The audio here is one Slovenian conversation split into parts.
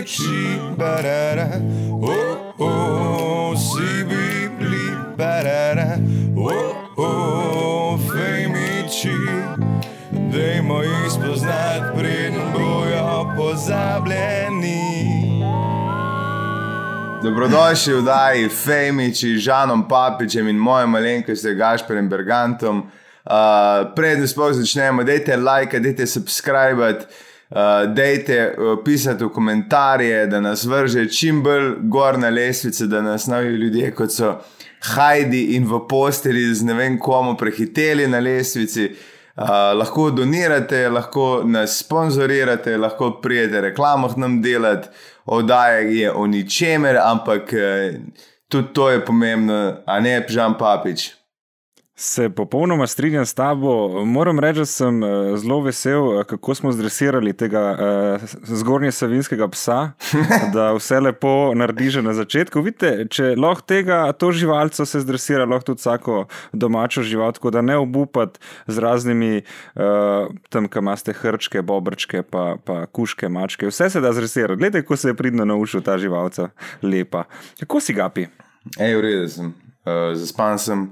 fejmiči, barara, oh, oh, si bibli, barara, oh, oh, fejmiči. Dajmo jih spoznati, preden bojo pozabljeni. Dobrodošli v Daji, Fejmiči, Žanom Papičem in mojim malenkostem Gašperjem Bergantom. Uh, Preden sploh začnemo, dajte like, dajte subscribe, uh, dajte uh, pisati v komentarje, da nas vrže čim bolj gor na lesvice, da nas novi ljudje, kot so Heidi in v posteli z ne vem komu prehiteli na lesvici. Uh, lahko donirate, lahko nas sponzorirate, lahko prijete reklamo nam delati, oddaja je o ničemer, ampak eh, tudi to je pomembno, a ne Žan Papič. Se popolnoma strinjam s tabo. Moram reči, da sem eh, zelo vesel, eh, kako smo zdresirali tega uh, zgornje savinskega psa, da vse lepo naredi že na začetku. Vidite, če lahko tega, to živalco se zdresira, lahko tudi vsako domačo žival, tako da ne obupati z raznimi uh, tam, kam imate hrčke, bobrčke, pa, pa kuške, mačke. Vse se da zdresirati. Glede, kako se je pridno naučil ta živalca, lepa. Kako si gapi? Ej, v redu sem, uh, zaspan sem.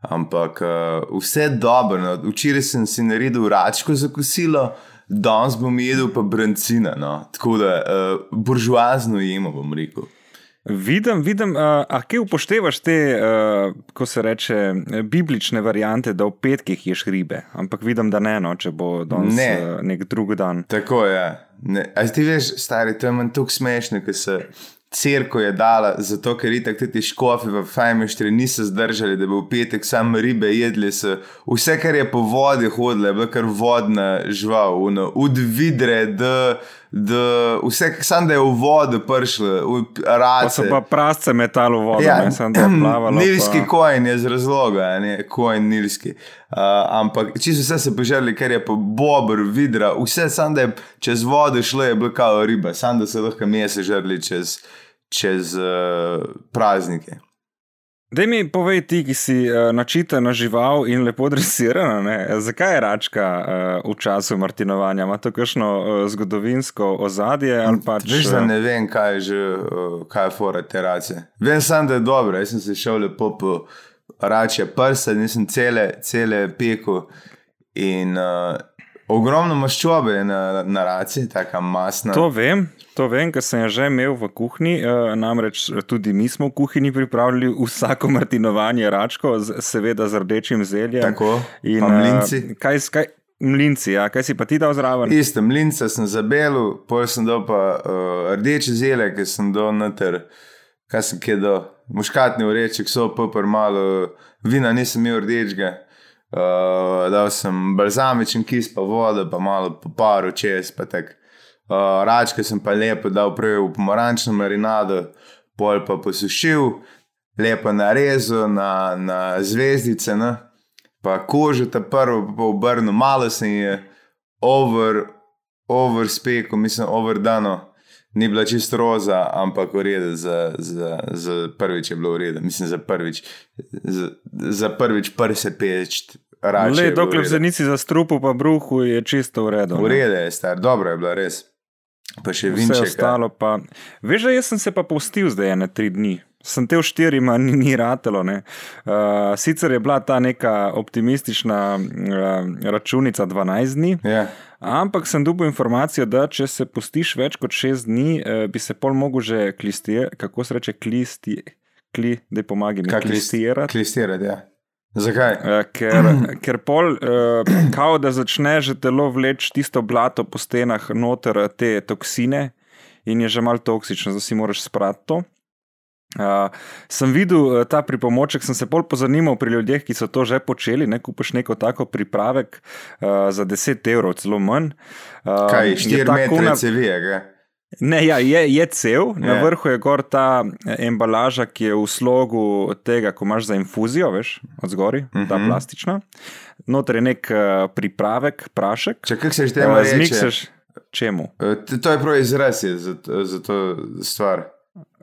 Ampak uh, vse dobro. No. Včeraj sem si naredil račko za kosilo, danes bom jedel pa brancina. No. Tako da uh, buržuazno jemo, bom rekel. Vidim, vidim, uh, a kje upoštevaš te, uh, ko se reče, biblične variante, da v petkih ješ ribe, ampak vidim, da ne, no, če bo danes ne. uh, nek drug dan. Tako je. A ti veš, stari, to je manj tako smešno, ker se crkva je dala, zato ker je tako ti škofi v Fajmeštri niso zdržali, da bi v petek sam ribe jedli. So. Vse, kar je po vodi hodilo, je bilo kar vodna žival, udvidre, da. Da, vse, sam da je v vodo prišlo, v rade. So pa prasce metal v vodo, ja, ne sem tam plaval. Nilski pa... kojen je z razloga, ne kojen nilski. Uh, ampak čisto vse se požrli, ker je po bobr, vidra, vse sam da je čez vodo šlo, je bilo kao riba, sam da se lahko mese žrli čez, čez uh, praznike. Da mi povej, ti, ki si uh, načitana žival in lepo dresirana, zakaj je račka uh, v času martinovanja? Ima to kakšno uh, zgodovinsko ozadje? Pač, Veš, da ne vem, kaj je že, uh, kaj je fora te race. Vem samo, da je dobro, jaz sem se šel lepo po rače prsa, nisem cele, cele peko in uh, ogromno maščobe je na, na raci, tako masna. To vem. To vem, ker sem že imel v kuhinji, eh, namreč tudi mi smo v kuhinji pripravljali vsako martinovanje račko, seveda z rdečim zeljem. Tako, in mlinci. Kaj, kaj, mlinci, ja, kaj si pa ti dal zraven? Isto, mlince sem zabelil, pol sem dal pa uh, rdeče zelje, ki sem dal noter, kaj sem kje dal, muškatni ureček, so pa malo, vina nisem imel rdečega. Uh, dal sem balzamičen kis, pa vodo, pa malo paru čez, pa. Uh, račke sem pa lepo dal prej v pomarančno marinado, pol pa posušil, lepo narezal na, na zvezdice, ne? pa kožo ta prvo, pa obrnil, malo se je over, over spekel, mislim, over dano. Ni bila čisto roza, ampak v redu, za, za, za prvič je bilo v redu, mislim, za prvič, za, za prvič prse peč. Le, dokler se nisi zastrupil, pa bruhu je čisto v redu. V redu je, star, dobro je bilo, res. Pa še vinče. Vse ostalo pa. Veš, jaz sem se pa postil zdaj ene tri dni. Sem te v štirima, ni, ni ratelo. Uh, sicer je bila ta neka optimistična uh, računica 12 dni, yeah. Ja. ampak sem dobil informacijo, da če se postiš več kot 6 dni, uh, bi se pol mogel že klistirati, kako se reče, klisti, kli, da pomagam, klistirati. Klistirati, ja. Zakaj? Uh, ker, ker pol, uh, kao da začne že telo vleči tisto blato po stenah, noter te toksine in je že malo toksično, zdaj si moraš sprati to. Uh, sem videl uh, ta pripomoček, sem se bolj pozanimal pri ljudeh, ki so to že počeli. Ne kupiš neko tako pripravek uh, za 10 evrov, celo manj. Uh, Kaj, 4 metre cevije? Ne, ja, je, je cel, na je. vrhu je gor ta embalaža, ki je v slogu tega, ko imaš za infuzijo, veš, od zgori, uh -huh. ta mhm. plastična. Notor je nek uh, pripravek, prašek. Če kaj se že temu uh, zmikseš, čemu? Uh, to je prav izraz za, za to stvar.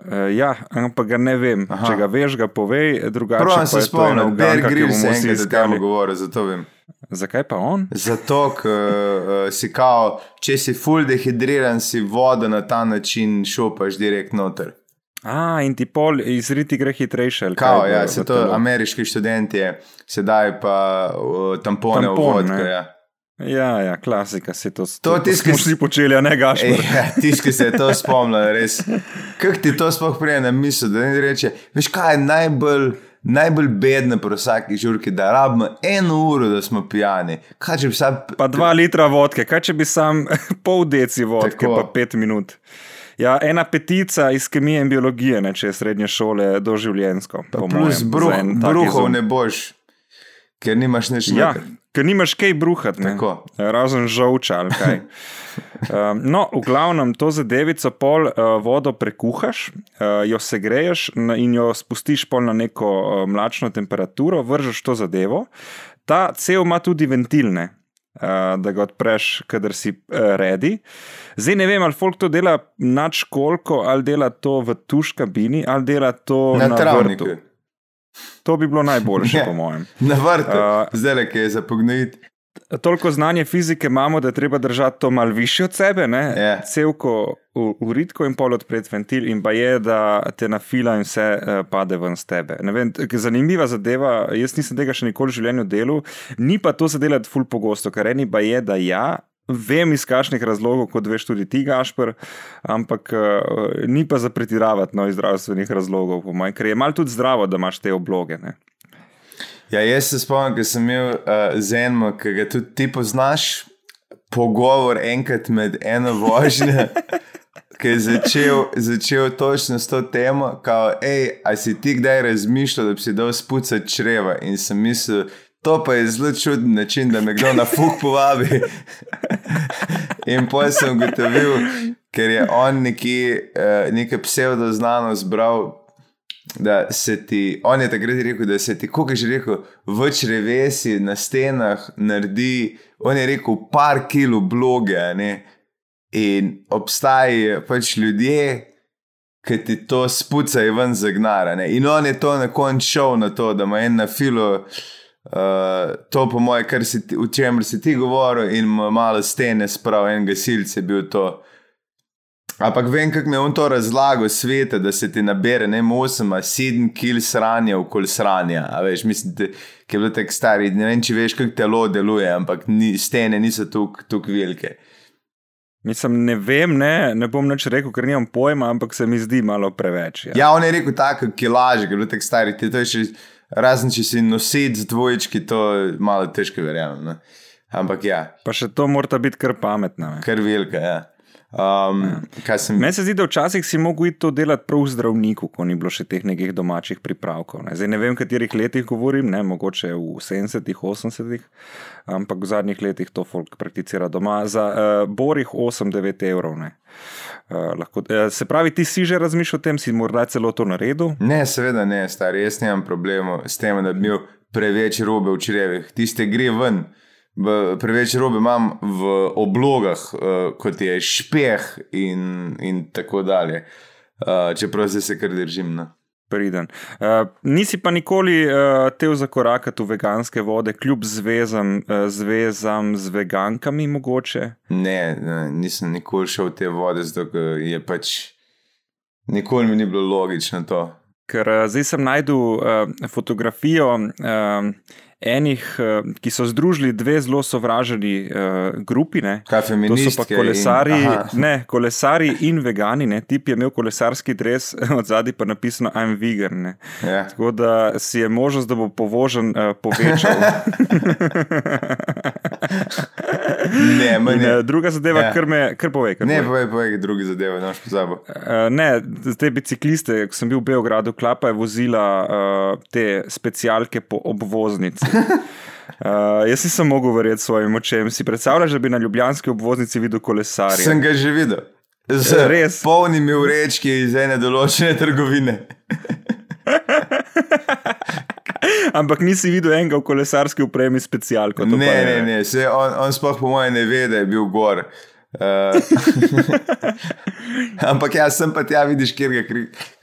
Uh, ja, ampak ga ne vem. Aha. Če ga veš, ga povej, drugače. Prav se spomnim, da je Green se enkrat z gamo govoril, zato vem. Zakaj pa on? Zato, ker uh, si kao, če si full dehidriran, si vodo na ta način šopaš direkt noter. A, in ti pol izriti gre hitrejše. Kao, kaj ja, se to ameriški študenti, sedaj pa uh, tampone Tampon, v. Ja. Ja, ja, klasika si to. To tisti, ki smo s- vsi počeli, a ne gaš. Ja, ki se je to spomnil, res. Kako ti to sploh prije na misel, da ne reče, veš kaj je najbolj. Najbolj bedno pri vsaki žurki, da rabimo eno uro, da smo pijani. Kaj bi sam. Pa dva litra vodke, kaj če bi sam pol deci vodke, Tako. pa pet minut. Ja, ena petica iz kemije in biologije, ne, če je srednje šole doživljensko. Plus mojem, bruh, bruhov izum. ne boš, ker nimaš nič Ja, noter. Ker nimaš kaj bruhati, razen žolča ali kaj. Um, no, v glavnem to zadevico pol uh, vodo prekuhaš, uh, jo segreješ in jo spustiš pol na neko uh, mlačno temperaturo, vržeš to zadevo. Ta cev ima tudi ventilne. Uh, da ga odpreš, kadar si uh, redi. Zdaj ne vem, ali folk to dela na školko, ali dela to v tuš kabini, ali dela to Na na travniku. vrtu. To bi bilo najboljše, Ne. po mojem. Na vrtu, Uh, zdaj le, je za pognojiti. Toliko znanja fizike imamo, da je treba držati to malo više od sebe, ne? Ja. celko v, v ritko in pol odpreti ventil, in pa je, da te nafila in vse uh, pade ven z tebe. Ne Vem, zanimiva zadeva, jaz nisem tega še nikoli v življenju delal, ni pa to se delati ful pogosto, kar eni pa je, da ja. Vem iz kakšnih razlogov, kot veš tudi ti, Gašpr, ampak uh, ni pa za pretiravati no, iz zdravstvenih razlogov, po mojem, ker je malo tudi zdravo, da imaš te obloge. Ne? Ja, jaz se spomnim, ker sem imel uh, z enim, ki ga tudi ti poznaš, pogovor enkrat med eno vožnjo, ki je začel, začel točno s to temo, kao, hej, a si ti kdaj razmišljal, da bi si dal spucati čreva in sem mislil. To pa je zelo čuden način, da me kdo na fuk povabi. In potem sem ugotovil, ker je on nekje, uh, nekaj psevdo znanost bral, da se ti, on je takrat rekel, da se ti, kako je že rekel, v črevesi na stenah naredi, on je rekel, par kilo bloge. Ne? In obstajajo pač ljudje, ki ti to spucajo ven zagnara. Ne? In on je to na koncu šel na to, da ima en na filo. Uh, to, po mojem, kar si ti, o čemer si ti govoril, in malo stene, sprav en gasilc je bil to. Ampak vem, kako mi je on to razlagal, svete, da se ti nabere ne 8, a 7 kil sranja okoli sranja. A veš, mislim, da ki je bilo tako stari. Ne vem, če veš, kako telo deluje, ampak ni, stene niso tako velike. Mislim, ne vem, ne, ne bom nič rekel, ker nimam pojma, ampak se mi zdi malo preveč. Ja. Ja, on je rekel tako, ki laže, ker je bil tako stari. Ti to je še, razen če si nosit z dvojčki, to je malo težko verjamem. Ne? Ampak ja, Pa še to mora biti kar pametno. ne. kar velika. Ja. Um, kaj sem Meni se zdi, da včasih si mogel to delati prav v zdravniku, ko ni bilo še teh nekih domačih pripravkov. Ne. Zdaj ne vem, v katerih letih govorim, ne, mogoče v 70-ih, 80-ih, ampak v zadnjih letih to folk prakticira doma za uh, borih 8-9 evrov. ne. Uh, lahko, uh, se pravi, ti si že razmišljal o tem, si morda celo to naredil. Ne, seveda ne, stari, jaz nimam problemov s tem, da bi imel preveč robe v črevih. Tiste gre ven. Preveč robe imam v oblogah, uh, kot je špeh in, in tako dalje. Uh, čeprav zdaj se kar držim. No. Priden. Uh, nisi pa nikoli uh, tev zakorakati v veganske vode, kljub zvezam, uh, zvezam z vegankami, mogoče. Ne, ne, nisem nikoli šel v te vode, zato je pač nikoli mi ni bilo logično to. Ker uh, zdaj sem najdel uh, fotografijo uh, enih, uh, ki so združili dve zelo sovraženi uh, grupi. Ne? Kaj To so pa kolesari, In, aha. ne, kolesari in vegani. Ne? Tip je imel kolesarski dres, od zadaj pa napisano I'm vegan. Ne? ja. Tako da si je možnost, da bo povožen, uh, povečal. Ne, In, meni, uh, druga zadeva, Ja. kar me kar pove. Kar ne, pove. povej, povej, druge zadeve, noč pozabo. Uh, ne, te bicikliste, ko sem bil v Beogradu, klapa je vozila uh, te specialke po obvoznici. Uh, jaz nisem mogel verjeti svojim očem. Si predstavljaš, da bi na ljubljanski obvoznici videl kolesarje? Sem ga že videl. Z Res? polnimi vrečki iz ene določene trgovine. Ampak nisi videl enega v kolesarski upremi specialko. Ne, je- ne, ne, se on, on sploh po mojem ne ve, da je bil gor. Uh, ampak jaz sem pa tja, vidiš, kjer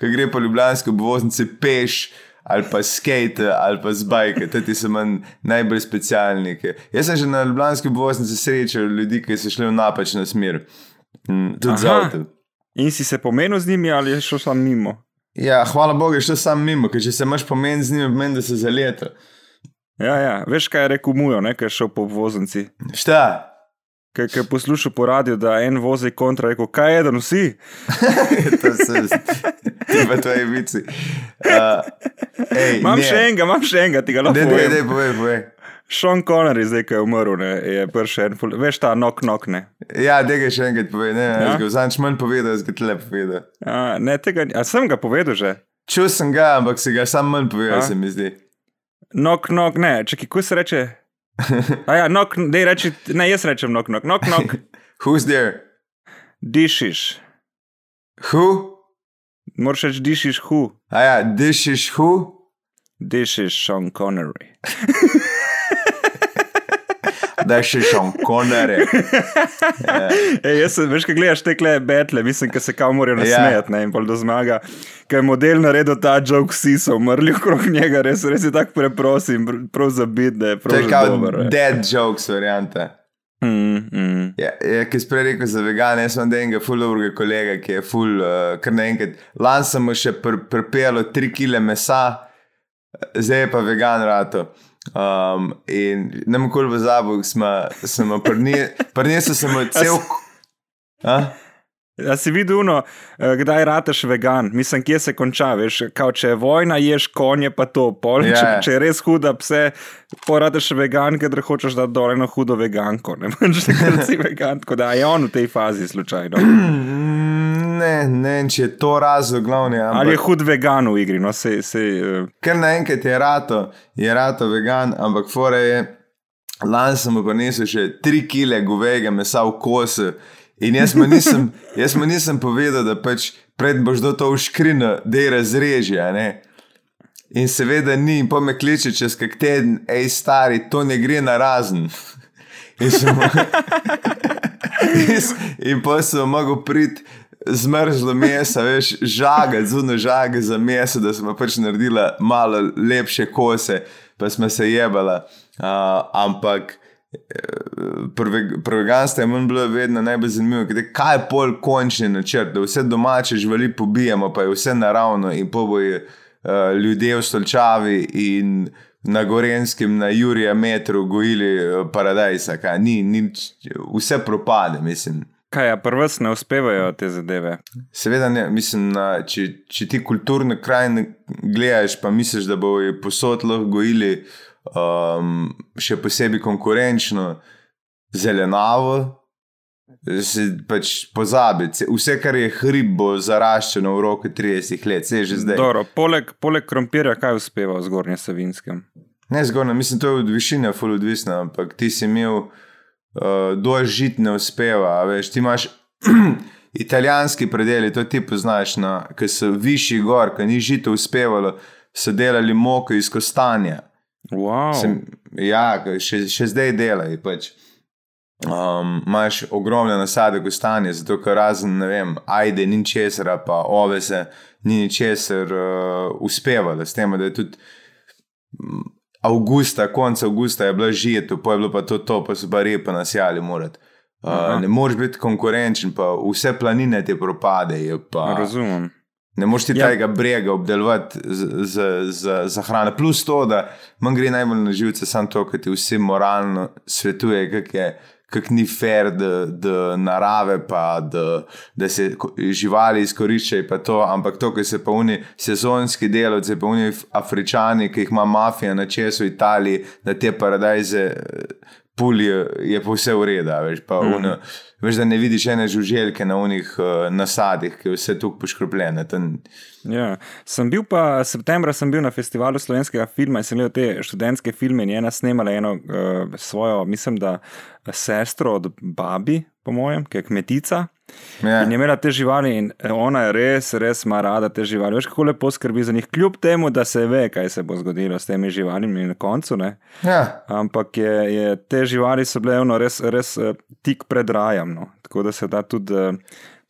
gre po ljubljanski obvoznici peš ali pa skate, ali pa z bajke, ti so manj najbolj specialni. Jaz sem že na Ljubljanski obvoznici srečal ljudi, ki so šli v napačno smer. Mm, Tudi z Aha. avtom. In si se pomenil z njimi ali je šel sam mimo? Ja, hvala Bogu, je šlo sam mimo, ker če se imaš pomen z njimi, pomeni, da se zaleta. Ja, ja. Veš, kaj je rekel Mujo, ne, kaj je šel po voznici. Šta? Kaj je poslušal po radiju, da en vozi kontra, rekel, kaj je, da vsi. to so ti pa tvoji vici. Uh, ej, Imam ne. še enega, imam še enega, ti ga lahko Ne, ne, povem. ne, povej, povej. Sean Connery, zdaj, ki je umrl, ne, je prišel en, ful- veš ta nok nok ne. Ja, tega še enkrat povej. Ne, Ja? ja? Zanč manj povedal, jaz ga tle povedal. A, ne, tega, a sem ga povedal že. Čul sem ga, ampak se ga sam manj povedal, Ja? se mi zdi. Nok nok ne, čakaj, kako se reče? A ja, nok, dej reči, ne, jaz rečem nok nok, nok nok, Who's there? dišiš. Who? Moraš reči dišiš hu, A ja, is who? dišiš Sean Connery. Da je še Sean Connery. Ej, jaz veš, kaj gledaš te kle betle, mislim, da se kao morajo nasmejati, ne, in pol do zmaga. Ker je model naredil ta joke, vsi so umrli okrog njega, res, res je tako preprosim, prav zabit, da je To prav je že kao dober. e. dead jokes varianta. Mm, mm. Ja, ja, ki si prej rekel za vegane, jaz imam enega fulovega kolega, ki je ful, uh, kar naenkrat. Lani sem mu še pr prpelo 3 kg mesa, zdaj je pa vegan rato. Um, in ne vem, koliko v zabu smo prinesli, sem mu cel. A? A si videl, no, kdaj rateš vegan, mislim, kje se konča, veš, kao, če je vojna, ješ konje, pa to, pol, Ja, če, ja. če je res huda pse, porateš vegan, ker hočeš dati dol eno hudo veganko, ne veš, ker si vegan, tako da je on v tej fazi slučajno. Ne, ne, vem, če je to razlog glavni. Ali je Ampak, hud vegan v igri, no, se, se, uh, ker naenkrat je rato, je rato vegan, ampak fora je. Lani sem prinesel še 3 kg govejega mesa v kose. In jaz mu nisem, jaz mu nisem povedal, da pač pred boš do to v škrino, da je ne. In seveda ni, in pa me kliče čez kak teden, hej, stari, to ne gre na razen. In, sem in, in pa sem mogel priti zmrzlo meso, veš, žaga, zunaj žaga za meso, da smo pač naredili malo lepše kose, pa smo se jebala. Uh, ampak Pri veganstvu je meni bilo vedno najbolj zanimivo, je, kaj je pol končni načrt, da vse domače živali pobijamo, pa je vse naravno in pa bojo uh, ljudje v stolčavi in na Gorenskem, na Jurija metru gojili uh, paradajsa, kaj ni, ni, vse propade, mislim. Kaj, a prvo ne uspevajo te zadeve. Seveda, ne, mislim, na, če, če ti kulturne krajine gledaš, pa misliš, da bojo posod lahko gojili um, še posebej konkurenčno zelenavo, se pač pozabi. Vse, kar je hrib, bo zaraščeno v roku 30 let, se je že zdaj. Dobro, poleg, poleg krompirja, kaj uspeva v zgornjem Savinskem? Ne zgornja, mislim, to je od višine, ful odvisno, ampak ti si imel uh, dol žit ne uspeva, veš, ti imaš. Italijanski predeli, to ti poznaš, ki so višji gor, ki ni žito uspevalo, so delali moko iz kostanja. Wow. Sem, ja, še, še zdaj delajo. Pač. Um, Imáš ogromne nasade kostanja, zato ker razen, ne vem, ajde, ni česar, pa ovese, ni ničesar uh, uspevalo, s tem, da je tudi avgusta, konec avgusta je bila žito, pa je bilo pa to, to pa so pa repa nasjali morati. Aha. Uh, ne moreš biti konkurenčen, pa vse planine ti propadejo. Pa, Razumem. Ne moreš ti Ja. tega brega obdelovati za, za, za, za hrano. Plus to, da manj gre najbolj na živce, samo to, kar ti vsi moralno svetuje, kak je. Kak ni fair, da, da narave, pa da, da se živali izkoriščajo, pa to, ampak to, kar se pa oni sezonski delavci, pa oni afričani, ki jih ima mafija na česu v Italiji, da te paradajze eh, pulijo, je pa vse v redu. a Veš, pa mm. veš, da ne vidiš ene žuželke na unih uh, nasadih, ki je vse tukaj poškropljene. To ni- Ja. Sem bil pa, septembra sem bil na festivalu slovenskega filma in sem gledal te študentske filme in je ena snemala eno uh, svojo, mislim, da sestro od babi, po mojem, ki je kmetica. Ja. In je imela te živali, in eh, ona je res, res ima rada te živali. Veš, kako lepo skrbi za njih, kljub temu, da se ve, kaj se bo zgodilo s temi živalimi na koncu. Ne? Ja. Ampak je, je, te živali so bile ono, res, res eh, tik pred rajem. No? Tako da se da tudi. eh,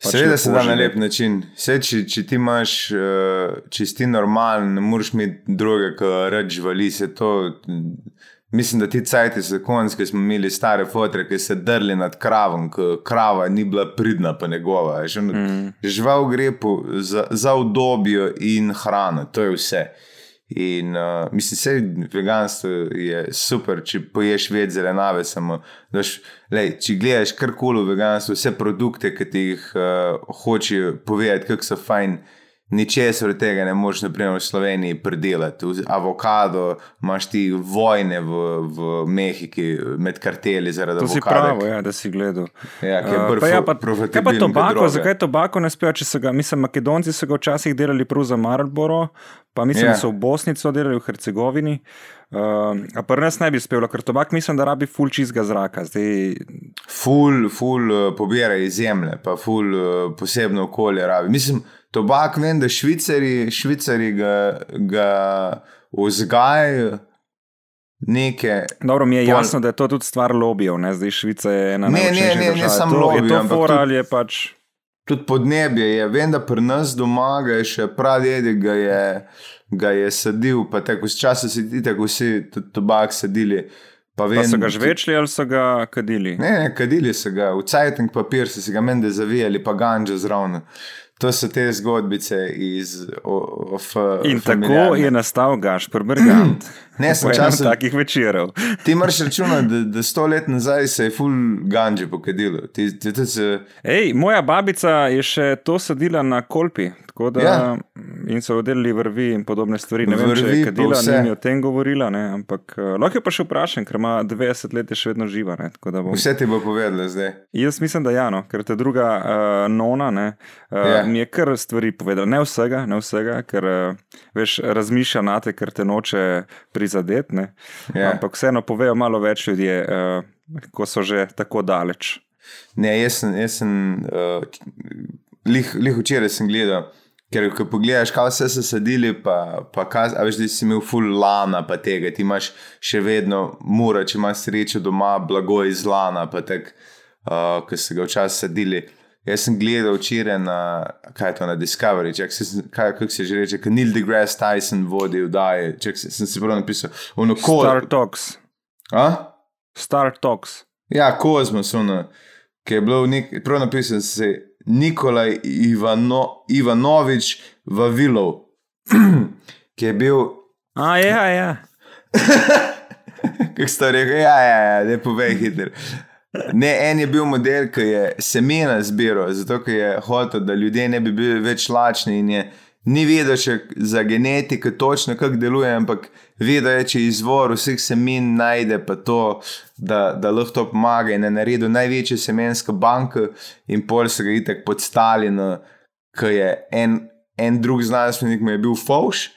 pač Seveda se da na lep način. Vse, če, če ti imaš, če si ti normalen, ne moreš imeti druge, kot reč živali. Se to, mislim, da ti cajti so konc, ki smo imeli stare fotre, ki se drli nad kravom, ki krava ni bila pridna, pa njegova. ono, Mm. Žival gre po, za, za udobje in hrano, to je vse. In uh, mislim, vse veganstvo je super, če poješ več zelenjave. Samo, daš, lej, če gledaš karkoli v veganstvu, vse produkte, ki ti jih uh, hočejo povedati, kako so fajn. Ničesar od tega ne moreš, naprimer, v Sloveniji predelati. V- Avokado, imaš ti vojne v, v Mehiki med karteli zaradi To si avokada. pravi, ja, da si gledal. Ja, ki je Uh, bolj pa ja, fo- pa, kaj pa tobako, zakaj tobako ne spejo, če so ga, mislim, Makedonci so ga včasih delali prav za Marlboro, pa mislim, Ja. da so v Bosni to delali, v Hercegovini. Uh, a pri nas ne bi spelo, ker tobak mislim, da rabi ful čizga zraka. Zdaj, Ful, ful uh, pobira iz zemlje, pa ful uh, posebno okolje rabi. Mislim, tobak vem, da švicari, švicari ga, ga vzgajajo neke. dobro, mi je Pol- jasno, da je to tudi stvar lobijev, ne? zdaj Švica je ena Ne, ne, najmočnejših ne, ne držav. samo To- Je lobijev, to fora tudi- ali je pač. Tudi podnebje je, vem, da pri nas doma je še pradedi ga je, ga je sadil, pa tako s časa si ti tako vsi tobak sadili. Pa, vem, Pa so ga žvečli ali so ga kadili? Ne, ne, kadili so ga, v cajtnik papir so si ga mende zavijali, pa ganđa zraven. To so te zgodbice iz OF. In tako je nastal Gašpor Bergant. Ne, sem času- takih večerov. Ti moraš računati, da, da sto let nazaj se je full ganđe pokadilo. Ti, ti, ti se, Ej, moja babica je še to sadila na kolpi, tako da Ja. in so oddelili vrvi in podobne stvari. Ne vem, če Vrvi je kadila, ni o tem govorila, ne, ampak uh, lahko jo pa še vprašam, ker ima 90 let, je še vedno živa. Bom- vse ti bo povedala zdaj. Jaz mislim, da ja, no, ker ta druga uh, nona ne, uh, Ja. yeah. mi je kar stvari povedala. Ne vsega, ne vsega ker uh, veš, razmišlja na te, ker te noče prizadeti. ne. Ja. Ampak vseeno povejo malo več ljudje, uh, ko so že tako daleč. Ne, jaz sem, jaz sem uh, lih, lih včeraj sem gledal. Ker, ko pogledaš, kaj vse so sadili, pa, pa kaj, veš, da si imel full lana, pa tega, ti imaš še vedno mura, če imaš srečo doma, blago iz lana, pa tako, uh, ki so ga včasih sadili. Jaz sem gledal včeraj na, kaj je to na Discovery, čak, se, kaj, kako se že reče, Neil deGrasse Tyson vodi vdaje, čak, se, sem si prav napisal, ono Star kod. Talks. A? Star Talks. Ja, Kozmos, ono, ki je bilo nek, prav napisan, se Nikolaj Ivano, Ivanovič Vavilov, ki je bil, A, ja, ja. kako ste rekli, ja, ja, ja, ne povej hiter. Ne, en je bil model, ki je semena zbiral, zato ker je hotel, da ljudje ne bi bili več lačni in je ni vedel še za genetiko točno, kako deluje, ampak vedel je, če izvor vseh semen najde, pa to, da, da lahko to pomaga in je naredil največjo semensko banko in pol so ga itek pod Stalino, ki je en, en drug znanstvenik mu je bil Fauš.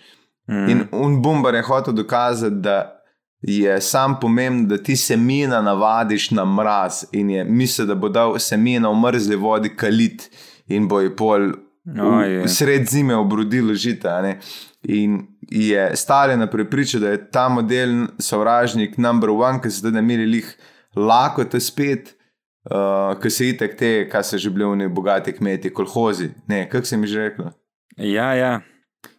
Mm. In un bombar je hotel dokazati, da je sam pomemben, da ti semena navadiš na mraz in je mislil, da bo dal semena v mrzli vodi kalit in bo je pol je. v sred zime obrodilo žita. In je Stalina prepričal, da je ta model sovražnik number one, ki so zdaj imeli lih lakote spet. Uh, ki se itek te, kaj so že bili oni bogati kmeti, kolhozi. Ne, kako se mi že reklo? Ja, ja.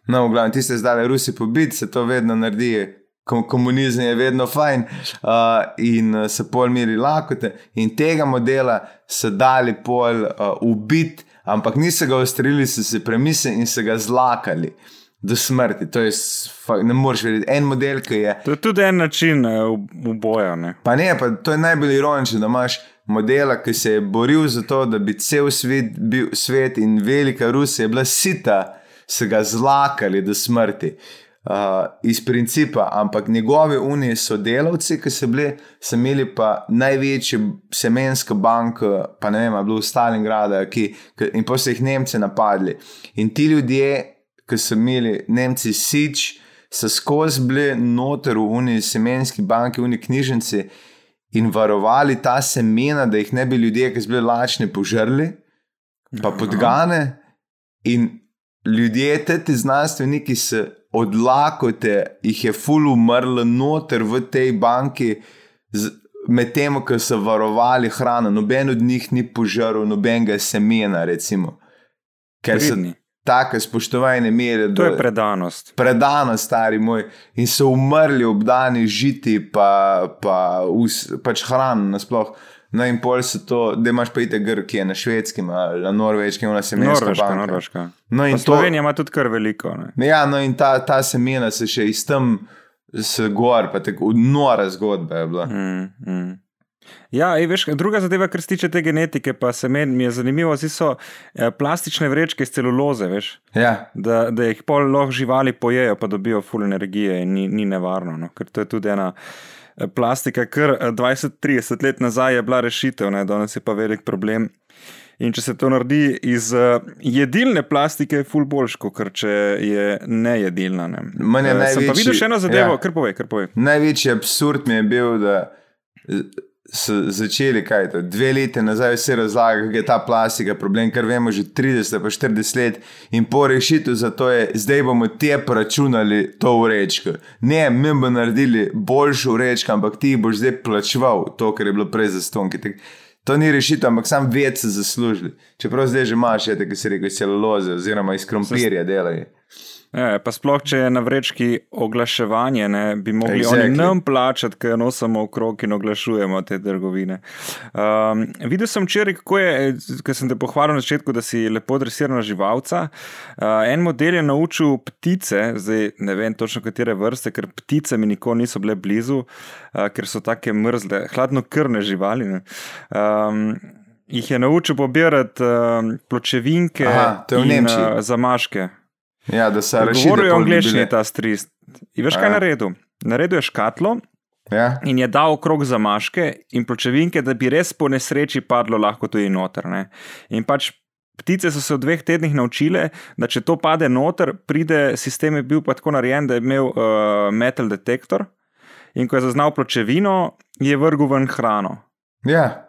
No, v glavnem, tiste zdaj Rusi pobiti, se to vedno naredi. Kom- Komunizem je vedno fajn uh, in uh, se pol miri lakote. In tega modela so dali pol uh, ubiti, ampak niso ga ustrelili, so se premislili in so ga zlakali do smrti. To je, ne moreš vedeti. En model, ki je. To je tudi en način uboja. Ne? Pa ne, pa to je najbolj ironično, da imaš modela, ki se je boril za to, da bi cel svet bil svet in velika Rusija bila sita, so ga zlakali do smrti. Uh, iz principa, ampak njegovi uniji sodelavci, ki so bili, so imeli pa največjo semensko banko, pa ne vem, je bilo v Stalingradu, ki, ki, in pa so jih Nemci napadli. In ti ljudje, ki so imeli Nemci sič, so skozi bili noter v uniji semenski banki, v uniji knjižnici in varovali ta semena, da jih ne bi ljudje, ki so bili lačni, požrli. pa podgane. In ljudje, te znanstveniki, se odlakote, jih je ful umrlo noter v tej banki, medtem ko so varovali hrano. Noben od njih ni požrl nobenega semena, recimo. Ker so Pridni. Tako spoštovane mere. To je predanost. Predanost, stari moj. In so umrli obdani žiti, pa, pa us, pač hrano nasploh. No, in pol se to, da imaš pa ite grk, ki je na švedskem ali na norveškem, ona se imenuje Norveška, Norveška. No, in Pa to, Slovenija ima tudi kar veliko. Ne? ja, no, in ta, ta semena se še iz tam se gor, pa tako nora zgodba je bila. Mm, mm. Ja, ej, veš, druga zadeva, kar se tiče te genetike, pa se meni mi je zanimivo, zdaj so eh, plastične vrečke iz celuloze, veš, Ja, da, da jih pol lahko živali pojejo, pa dobijo full energije in ni, ni nevarno. No? Ker to je tudi ena eh, plastika, kar eh, 20-30 let nazaj je bila rešitev, ne? danes je pa velik problem. In če se to naredi iz uh, jedilne plastike, je full boljš, kot če je nejedilna. Ne? Je Eh, Sem pa največji- videl še eno zadevo, ja. kar povej, kar povej. največji absurd mi je bil, da začeli kaj to, dve leti nazaj vse razlagati, kako je ta plastika problem, kar vemo že 30 pa 40 let in po rešitev za to je, zdaj bomo te računali to vrečko. Ne, mi bomo naredili boljšo vrečko, ampak ti boš zdaj plačeval to, kar je bilo prej za stonki. Tak, To ni rešitev, ampak sam več se zaslužili. Čeprav zdaj že imaš, je, tako se reče, celuloze oziroma iz krompirja delajo. Ja, pa sploh, če je na vrečki oglaševanje, ne, bi mogli exactly. Oni nam plačati, ker nosimo okrog in oglašujemo te trgovine. Um, videl sem včeraj, kako je, ker sem te pohvalil na začetku, da si lepo dresirana živalca. Uh, en model je naučil ptice, zdaj ne vem točno katere vrste, ker ptice mi nikoli niso bile blizu, uh, ker so take mrzle, hladnokrvne živali. ne. Um, Jih je naučil pobirati um, pločevinke Aha, je in uh, zamaške. Ja, da se reši. Govoril je v angleščini ta strist. In veš, kaj je Aja. naredil? Naredil je škatlo Ja, in je dal okrog zamaške in pločevinke, da bi res po nesreči padlo lahko tudi noter. Ne? In pač ptice so se v dveh tednih naučile, da če to pade noter, pride sistem je bil pa tako narejen, da je imel uh, metal detektor in ko je zaznal pločevino, je vrgel ven hrano. ja.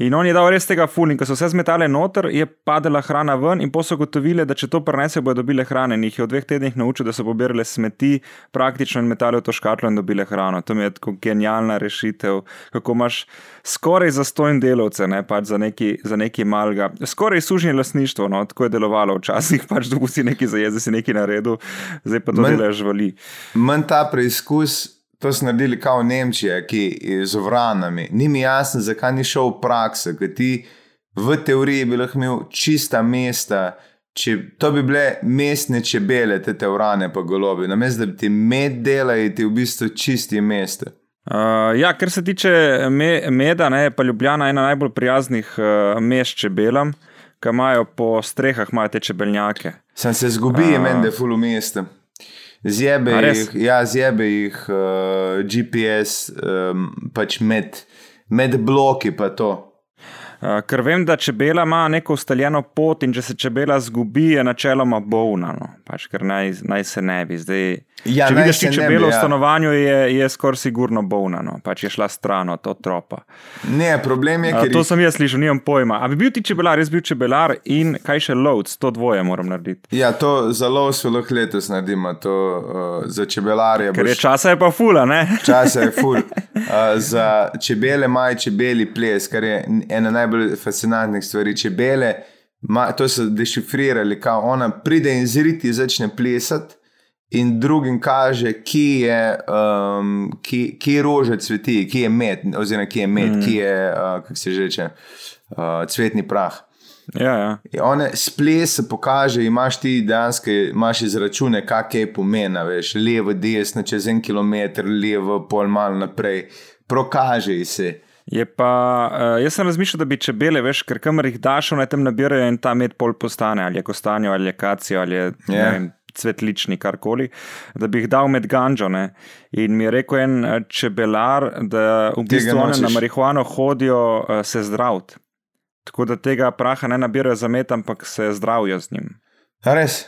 In on je dal res tega ful, in ko so se zmetale noter, je padala hrana ven, in so gotovili, da če to prenesejo, bodo dobile hrane. In jih je v dveh tednih naučil, da so pobirale smeti, praktično in metale v to škatlo in dobile hrano. To mi je tako genialna rešitev, kako imaš skoraj zastojn delovce, ne pač za neki, za neki malga. Skoraj sužnje lasništvo, no, tako je delovalo včasih, pač dobu si nekaj zajezi, si nekaj naredil, zdaj pa to Men- delaš živali. Manj ta preizkus, to so naredili kao Nemčija, ki je z ovranami. Ni mi jasno, zakaj ni šel v prakso, ker ti v teoriji bi lahko imel čista mesta. Če, to bi bile mestne čebele, te teorane pa golobi. Namesto da bi ti med delali, ti v bistvu čisti mesta. Uh, ja, kar se tiče me, meda, ne, je pa Ljubljana ena najbolj prijaznih uh, mest čebelam, ki imajo po strehah imajo te čebeljake. Sem se zgubi, je meni, da je full v mestu. Zjebe jih, ja, zjebe jih uh, GPS, um, pač med, med bloki pa to. Uh, ker vem, da čebela ima neko ustaljeno pot in če se čebela zgubi, je načeloma bolna. No. Pač, ker naj, naj se ne bi. Zdaj, Ja, če vidiš čebelo bi, v ja. stanovanju, je, je skoraj sigurno bolna. No. Pač je šla stran od tropa. Ne, problem je, Uh, ker to jih- sem jaz slišal, nimam pojma. A bi bil ti čebelar, jaz bil čebelar in kaj še lovc, to dvoje moram narediti. Ja, to za lov smo lahko letos naredimo, to uh, za čebelarje. Ker je boš- časa je pa fula, ne? Časa je ful. Uh, za čebele imajo čebeli ples, kar je ena najbolj fascinantnih stvari. Čebele, ma, to so dešifrirali, kao ona pride in zriti začne plesati. In drugim kaže, ki je, um, ki, ki rože cveti, ki je med, oziroma ki je med, mm. ki je, uh, kako se že reče, uh, cvetni prah. Ja, ja. In One splese pokaže, imaš ti dejansko imaš izračune, kaj je pomena, veš, levo, desno, čez en kilometr, levo, pol malo naprej, prokaže se. Je pa, uh, jaz sem razmišljal, da bi čebele, veš, ker kamor jih daš, naj tam nabirajo in ta med pol postane, ali je kostanjo, ali je kacijo, ali je Ja. yeah. vem, cvetlični, karkoli, da bi jih dal med ganžo. Ne? In mi je rekel en eh, čebelar, da v bistvu oni na marihuano hodijo uh, se zdraviti. Tako da tega praha ne nabirajo za met, ampak se zdravijo z njim. A Res.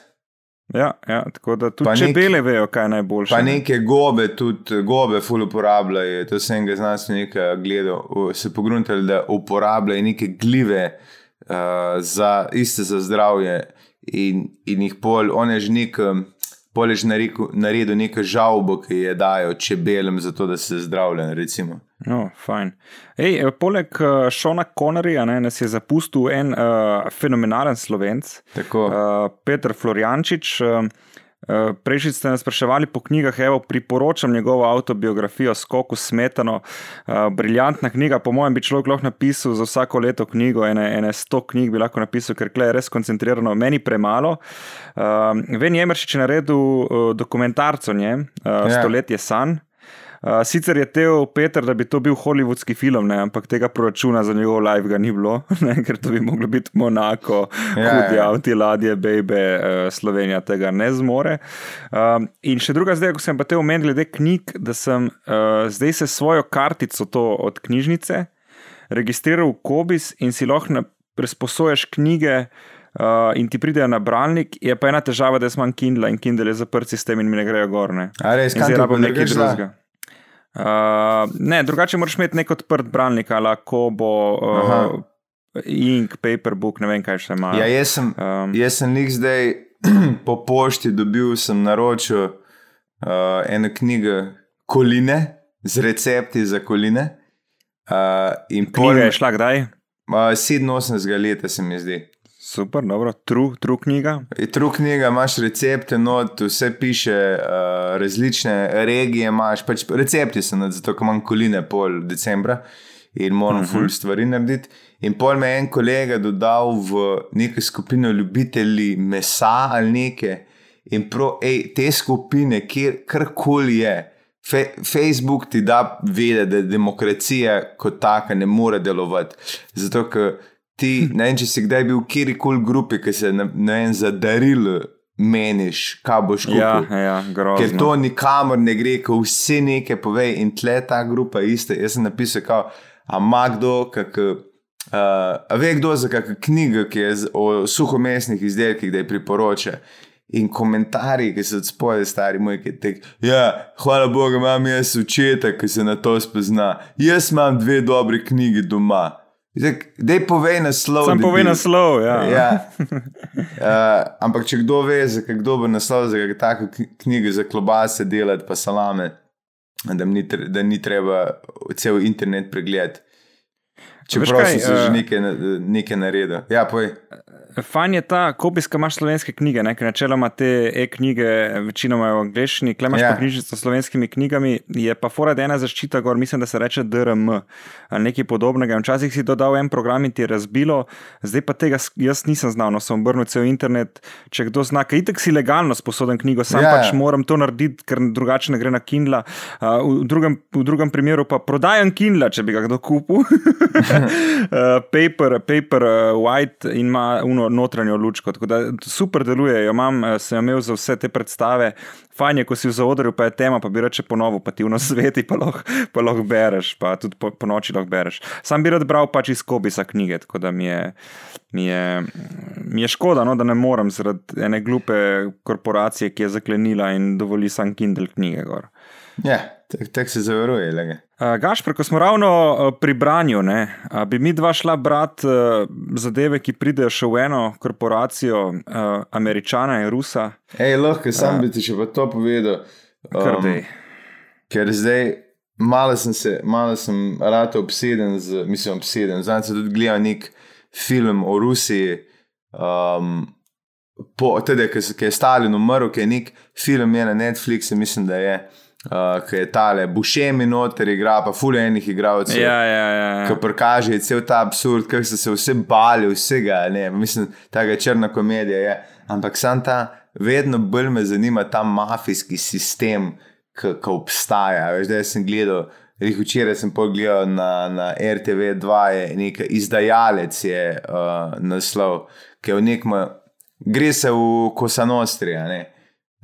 Ja, ja, tako da tudi nek- čebele vejo, kaj je najboljše. Pa ne. neke gobe, tudi gobe, ful uporabljajo. To sem ga znanstvenika gledal, se pogruntali, da uporabljajo neke gljive uh, za, iste za zdravje, in, in jih pol, on je že nek. Pol je že narekel, naredil neko žalbo, ki je dajo čebelam, zato da se zdravljen. No, fajn. Ej, eh, poleg uh, Šona Konorja nas je zapustil en uh, fenomenalen slovenc, uh, Petr Floriančič. Uh, Eh, prejšnji ste nas spraševali po knjigah, evo, priporočam njegovo autobiografijo Skoku Smetano. Uh, briljantna knjiga, po mojem, bi človek lahko napisal za vsako leto knjigo, ene, ene sto knjig bi lahko napisal, ker je res koncentrirano, meni premalo. Uh, Ven Jemršič je naredil uh, dokumentarc o njem, uh, ja. Stoletje san. Uh, sicer je teo Peter, da bi to bil holivudski film, ne, ampak tega proračuna za njegov live ga ni bilo, ne, ker to bi moglo biti Monako, ja, hudi ja. avti, ladje, bebe, uh, Slovenija tega ne zmore. Uh, in še druga zdaj, ko sem pa te omenil glede knjig, da sem uh, zdaj se svojo kartico od knjižnice registriral v Kobis in si lahko presposoješ knjige. Uh, in ti pridejo na bralnik, je pa ena težava, da sem Kindle in Kindle je zaprt sistem in mi ne grejo gor. Ne. Ali res, kaj ti bo nekaj drugega? Uh, ne, drugače moraš imeti nek odprt bralnik, ali ko bo uh, ink, paperbook, ne vem kaj še ima. Ja, jaz sem, um, jaz sem nek zdaj po pošti dobil, sem naročil uh, eno knjigo Koline z recepti za koline. Uh, Knjiga je šla kdaj? Uh, 87 let, se mi zdi. Super, dobro, tru, tru knjiga. Tru knjiga, imaš recepte, not, vse piše, uh, različne regije imaš, pač recepti so not, zato imam koline pol decembra in moram uh -huh. ful stvari narediti. In pol me je en kolega dodal v neko skupino ljubitelji mesa ali neke. In pro, ej, te skupine, karkoli je, Fe, Facebook ti da vedeti, da demokracija kot taka ne more delovati. Zato, ker ti, ne vem, če si kdaj bil v kjerkoli grupi, ki se ne vem, za darilo meniš, kaj boš kupil. Ja, ja, Ker to nikamor ne gre, ko vse nekaj pove in tle ta grupa je ista. Jaz sem napisal, kao, a ima kdo, kak, uh, a ve kdo za kakšno knjigo, ki je o suhomesnih izdelkih, da je priporoča. In komentarji, ki so od spodaj, stari moj, ki te. Ja, hvala Bogu, imam jaz učeta, ki se na to spozna. Jaz imam dve dobri knjigi doma. Da je povej naslov. Sam povej naslov. Ja. ja. Uh, ampak če kdo ve, kdo bo naslov za tako knjigo za klobase delati, pa salame, da ni, da ni treba cel internet pregledati. Čeprav si že uh, nekaj, nekaj naredil. Ja, povej. Fajn je ta, kopijska imaš slovenske knjige, ker načeloma te e-knjige večinoma v angleščini, klej imaš yeah. ja. knjižnico s slovenskimi knjigami, je pa fora ena zaščita, gor mislim, da se reče DRM ali nekaj podobnega. Včasih si dodal en program in ti je razbilo, zdaj pa tega jaz nisem znal, no sem obrnil cel internet. Če kdo zna, kaj itek si legalno sposoben knjigo, sam yeah. Ja. pač moram to narediti, ker drugače ne gre na Kindle. Uh, v, drugem, v drugem primeru pa prodajam Kindle, če bi ga kdo kupil. uh, paper, paper, uh, white in ima uno notranjo lučko. Tako da super deluje, jo imam, eh, sem imel za vse te predstave. Fajn je, ko si v zaodrju, pa je tema, pa bi reče ponovno, pa ti v nasveti, pa lahko lah bereš, pa tudi po, po noči lahko bereš. Sam bi rad bral pač iz Kobisa knjige, tako da mi je, mi je, mi je škoda, no, da ne morem zaradi ene glupe korporacije, ki je zaklenila in dovoli sam Kindle knjige. Gor. Ja, tako se zavaruje. Uh, Gašpr, ko smo ravno uh, pri branju, ne, uh, bi mi dva šla brati uh, zadeve, ki pridejo še v eno korporacijo, uh, američana in rusa. Ej, lahko sam uh, bi ti še pa to povedal. Um, ker zdaj malo sem se, malo sem rad obseden z, mislim, obseden. Zdaj sem tudi gledal nek film o Rusiji. Um, Po, tudi, ki je Stalin umrl, ki je nek film je na Netflixu, mislim, da je. Uh, ki je tale, bušemi noter, igra pa fulejnih igralcev. Ja, ja, ja, ja. Ki prikaže cel ta absurd, ki so se vse bali, vsega. Ne, mislim, ta črna komedija je. Ampak sam ta, vedno bolj me zanima ta mafijski sistem, ki obstaja. Veš, da sem gledal, jih včeraj sem pogledal na, na RTV 2, je nek izdajalec, je uh, naslov, ki je v nekem, gre se v Kosa Nostra, ne,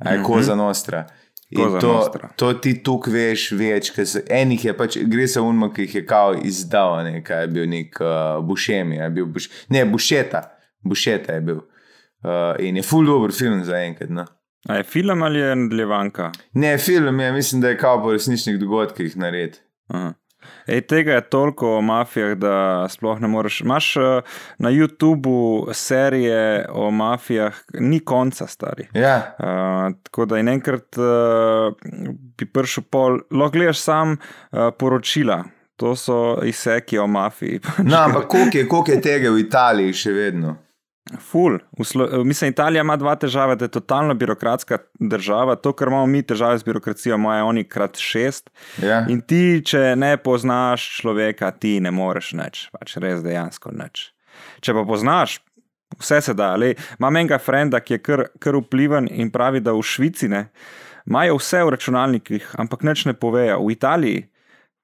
aj Kosa Nostra. -hmm. To, to ti tukaj veš več, ker se enih je pač, gre se unmo, ki jih je kao izdal, ne, kaj je bil nek uh, bušemi, je bil buš, ne, bušeta, bušeta je bil. Uh, in je full dobro film za enkrat. No. A je film ali je nadaljevanka? Ne, film je, mislim, da je kao po resničnih dogodkih nared. Ej, tega je toliko o mafijah, da sploh ne moreš. Imáš uh, na YouTubu serije o mafijah, ni konca, stari. Ja. Uh, tako da in enkrat uh, bi prišel pol, lahko gledaš sam uh, poročila. To so izseki o mafiji. No, ampak koliko je, koliko je tega v Italiji še vedno? Ful. Slo mislim, Italija ima dva težave, da je totalno birokratska država. To, kar imamo mi težave z birokracijo, imajo oni krat šest. Ja. In ti, če ne poznaš človeka, ti ne moreš nič, pač res dejansko nič. Če pa poznaš, vse se da. Le, imam enega frenda, ki je kar, kar vpliven in pravi, da v Švici ne. Imajo vse v računalnikih, ampak nič ne povejo. V Italiji,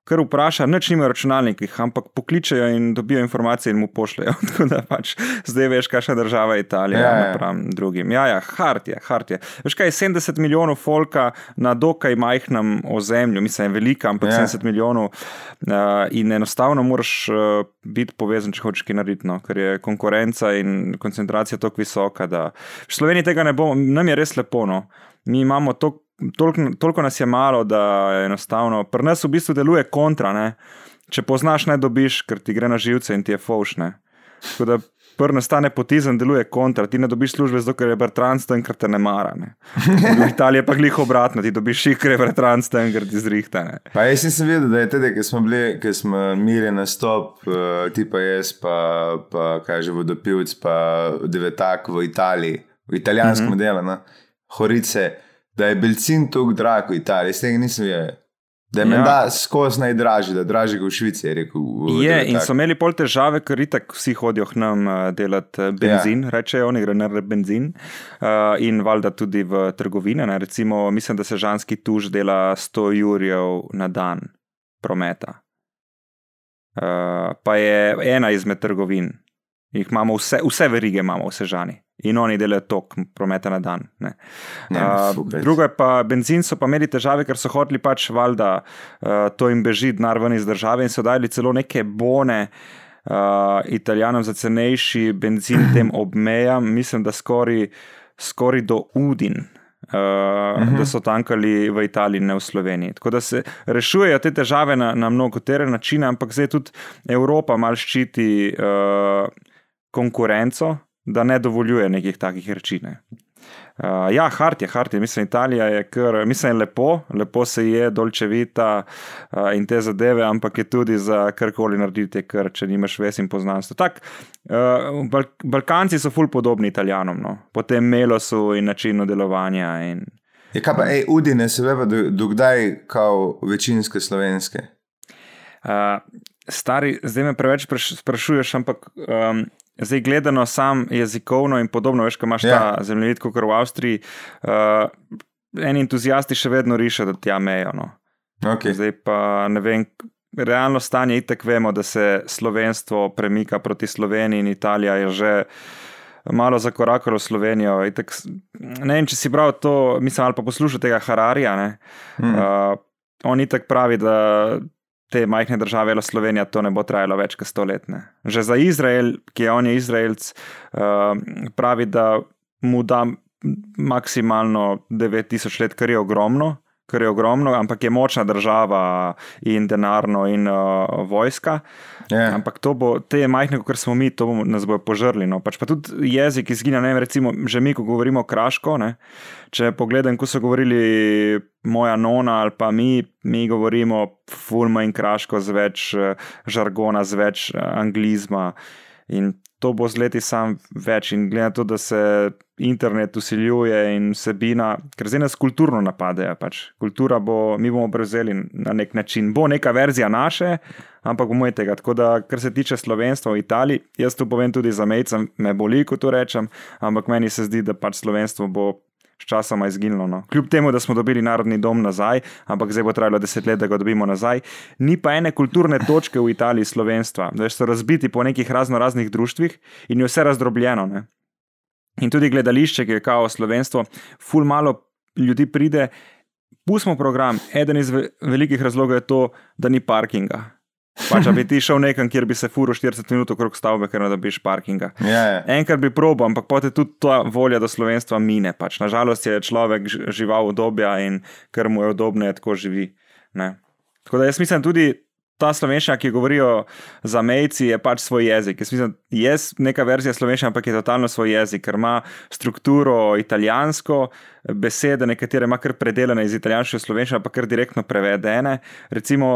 kar vpraša, nič nima računalnikih, ampak pokličejo in dobijo informacije in mu pošljejo. Tako da pač zdaj veš, kakšna država je Italija Ja, ja. napram drugim. Ja, ja, hart je, hart je. Veš kaj, 70 milijonov folka na dokaj majhnem ozemlju, mislim, je velika, ampak Ja. 70 milijonov uh, in enostavno moraš uh, biti povezan, če hočeš kaj narediti, no? ker je konkurenca in koncentracija tako visoka, da v Sloveniji tega ne bomo, nam je res lepo. No? Mi imamo to. Toliko, toliko nas je malo, da je enostavno. Pri nas v bistvu deluje kontra. Ne? Če poznaš, ne dobiš, ker ti gre na živce in ti je faušne. Tako da prvi nastane potizem, deluje kontra. Ti ne dobiš službe, zato ker je Bertrand tam, ker te ne mara. Ne? V Italiji je pa glih obratno, ti dobiš šik, ker je Bertrand tam, ker ti zrihta. Ne? Pa jaz nisem vedel, da je tudi, ker smo bili, ker smo imeli nastop, uh, ti pa jaz, pa, pa kaj že vodopivc, pa devetak v Italiji, v italijanskem mm -hmm. delu, no? horice, da je belcin tako drag v Italiji, tega nisem vedel. Da je Ja. menda skozi najdražji, da je dražji kot v Švici, je rekel. v Je, in so imeli pol težave, ker itak vsi hodijo k nam uh, delati eh, benzin, ja. rečejo oni, gre narediti benzin. Uh, in valjda tudi v trgovine. Ne. Recimo, mislim, da se ženski tuž dela 100 jurjev na dan prometa. Uh, pa je ena izmed trgovin. Jih imamo vse, vse verige imamo, vse žani. In oni delajo tok prometa na dan. Ne. Ja, Uh, drugo je pa benzin, so pa imeli težave, ker so hoteli pač valjda uh, to jim beži denar ven iz države in so dali celo neke bone. Uh, Italijanom za cenejši benzin tem obmejam, mislim, da skoraj skori do Udin, uh, uh -huh. da so tankali v Italiji, ne v Sloveniji. Tako da se rešujejo te težave na, na mnogotere načine, ampak zdaj tudi Evropa mal ščiti uh, konkurenco, da ne dovoljuje nekih takih reči. Ne. Uh, ja, hart je, hart je, mislim, Italija je kar, mislim, lepo, lepo se je, dolčevita uh, in te zadeve, ampak je tudi za karkoli narediti, ker če nimaš ves in poznanstva. Tak, uh, Bal Balkanci so ful podobni Italijanom, no? po tem melosu in načinu delovanja. In... Je kaj pa, ej, udine se veva, do, do kao večinske slovenske? Uh, stari, zdaj me preveč spraš, sprašuješ, ampak um, zdaj gledano sam jezikovno in podobno, veš, kaj imaš Ja. ta zemljevid, kot v Avstriji. Uh, eni entuzijasti še vedno rišejo, da tja mejo. No. Okay. Zdaj pa ne vem. Realno stanje je tako, vemo, da se slovenstvo premika proti Sloveniji, in Italija je že malo zakorakala v Slovenijo. Itak, ne vem, če si bral to, mislim, ali pa poslušal tega Hararija. Ne? Hmm. Uh, on itak pravi, da te majhne države, kot Slovenija, to ne bo trajalo več kot stoletne. Že za Izrael, ki je on je Izraelc, uh, pravi, da mu da maksimalno 9000 let, kar je ogromno. Kar je ogromno, ampak je močna država in denarno, in uh, vojska. Ja. Ampak to bo, te majhne, kot smo mi, to bomo, nas bojo požrli. No. Pač pa tudi jezik izginja, ne vem, recimo, že mi, ko govorimo kraško. Ne. Če pogledam, ko so govorili moja nona ali pa mi, mi govorimo fulma in kraško z več eh, žargona, z več eh, anglizma. In to bo z leti sam več. In glede na to, da se internet usiljuje in vsebina, ker zdaj nas kulturno napadejo. Pač. Kultura bo, mi bomo prevzeli na nek način. Bo neka verzija naše, ampak bomo je tega. Tako da, kar se tiče slovenstva v Italiji, jaz tu povem tudi za mejcem, me boli, ko to rečem, ampak meni se zdi, da pač slovenstvo bo. Sčasoma izginilo. No. Kljub temu, da smo dobili narodni dom nazaj, ampak zdaj bo trajalo deset let, da ga dobimo nazaj, ni pa ene kulturne točke v Italiji slovenstva. Veš, so razbiti po nekih razno raznih društvih in je vse razdrobljeno. Ne. In tudi gledališče, ki je kao slovenstvo, ful malo ljudi pride. Pustimo program. Eden iz ve- velikih razlogov je to, da ni parkinga. Pač, a bi ti šel nekam, kjer bi se furo 40 minut okrog stavbe, ker ne dobiš parkinga. Ja, ja. Enkrat bi probo, ampak potem tudi ta volja do slovenstva mine. Pač. Nažalost je človek žival obdobja in ker mu je udobno, tako živi. Ne. Tako da jaz mislim tudi ta slovenščina, ki govorijo za mejci, je pač svoj jezik. Jaz mislim, je neka verzija slovenščine, ampak je totalno svoj jezik, ker ima strukturo italijansko, besede, nekatere ima kar predeljene iz italijanske slovenščine, pa kar direktno prevedene. Recimo,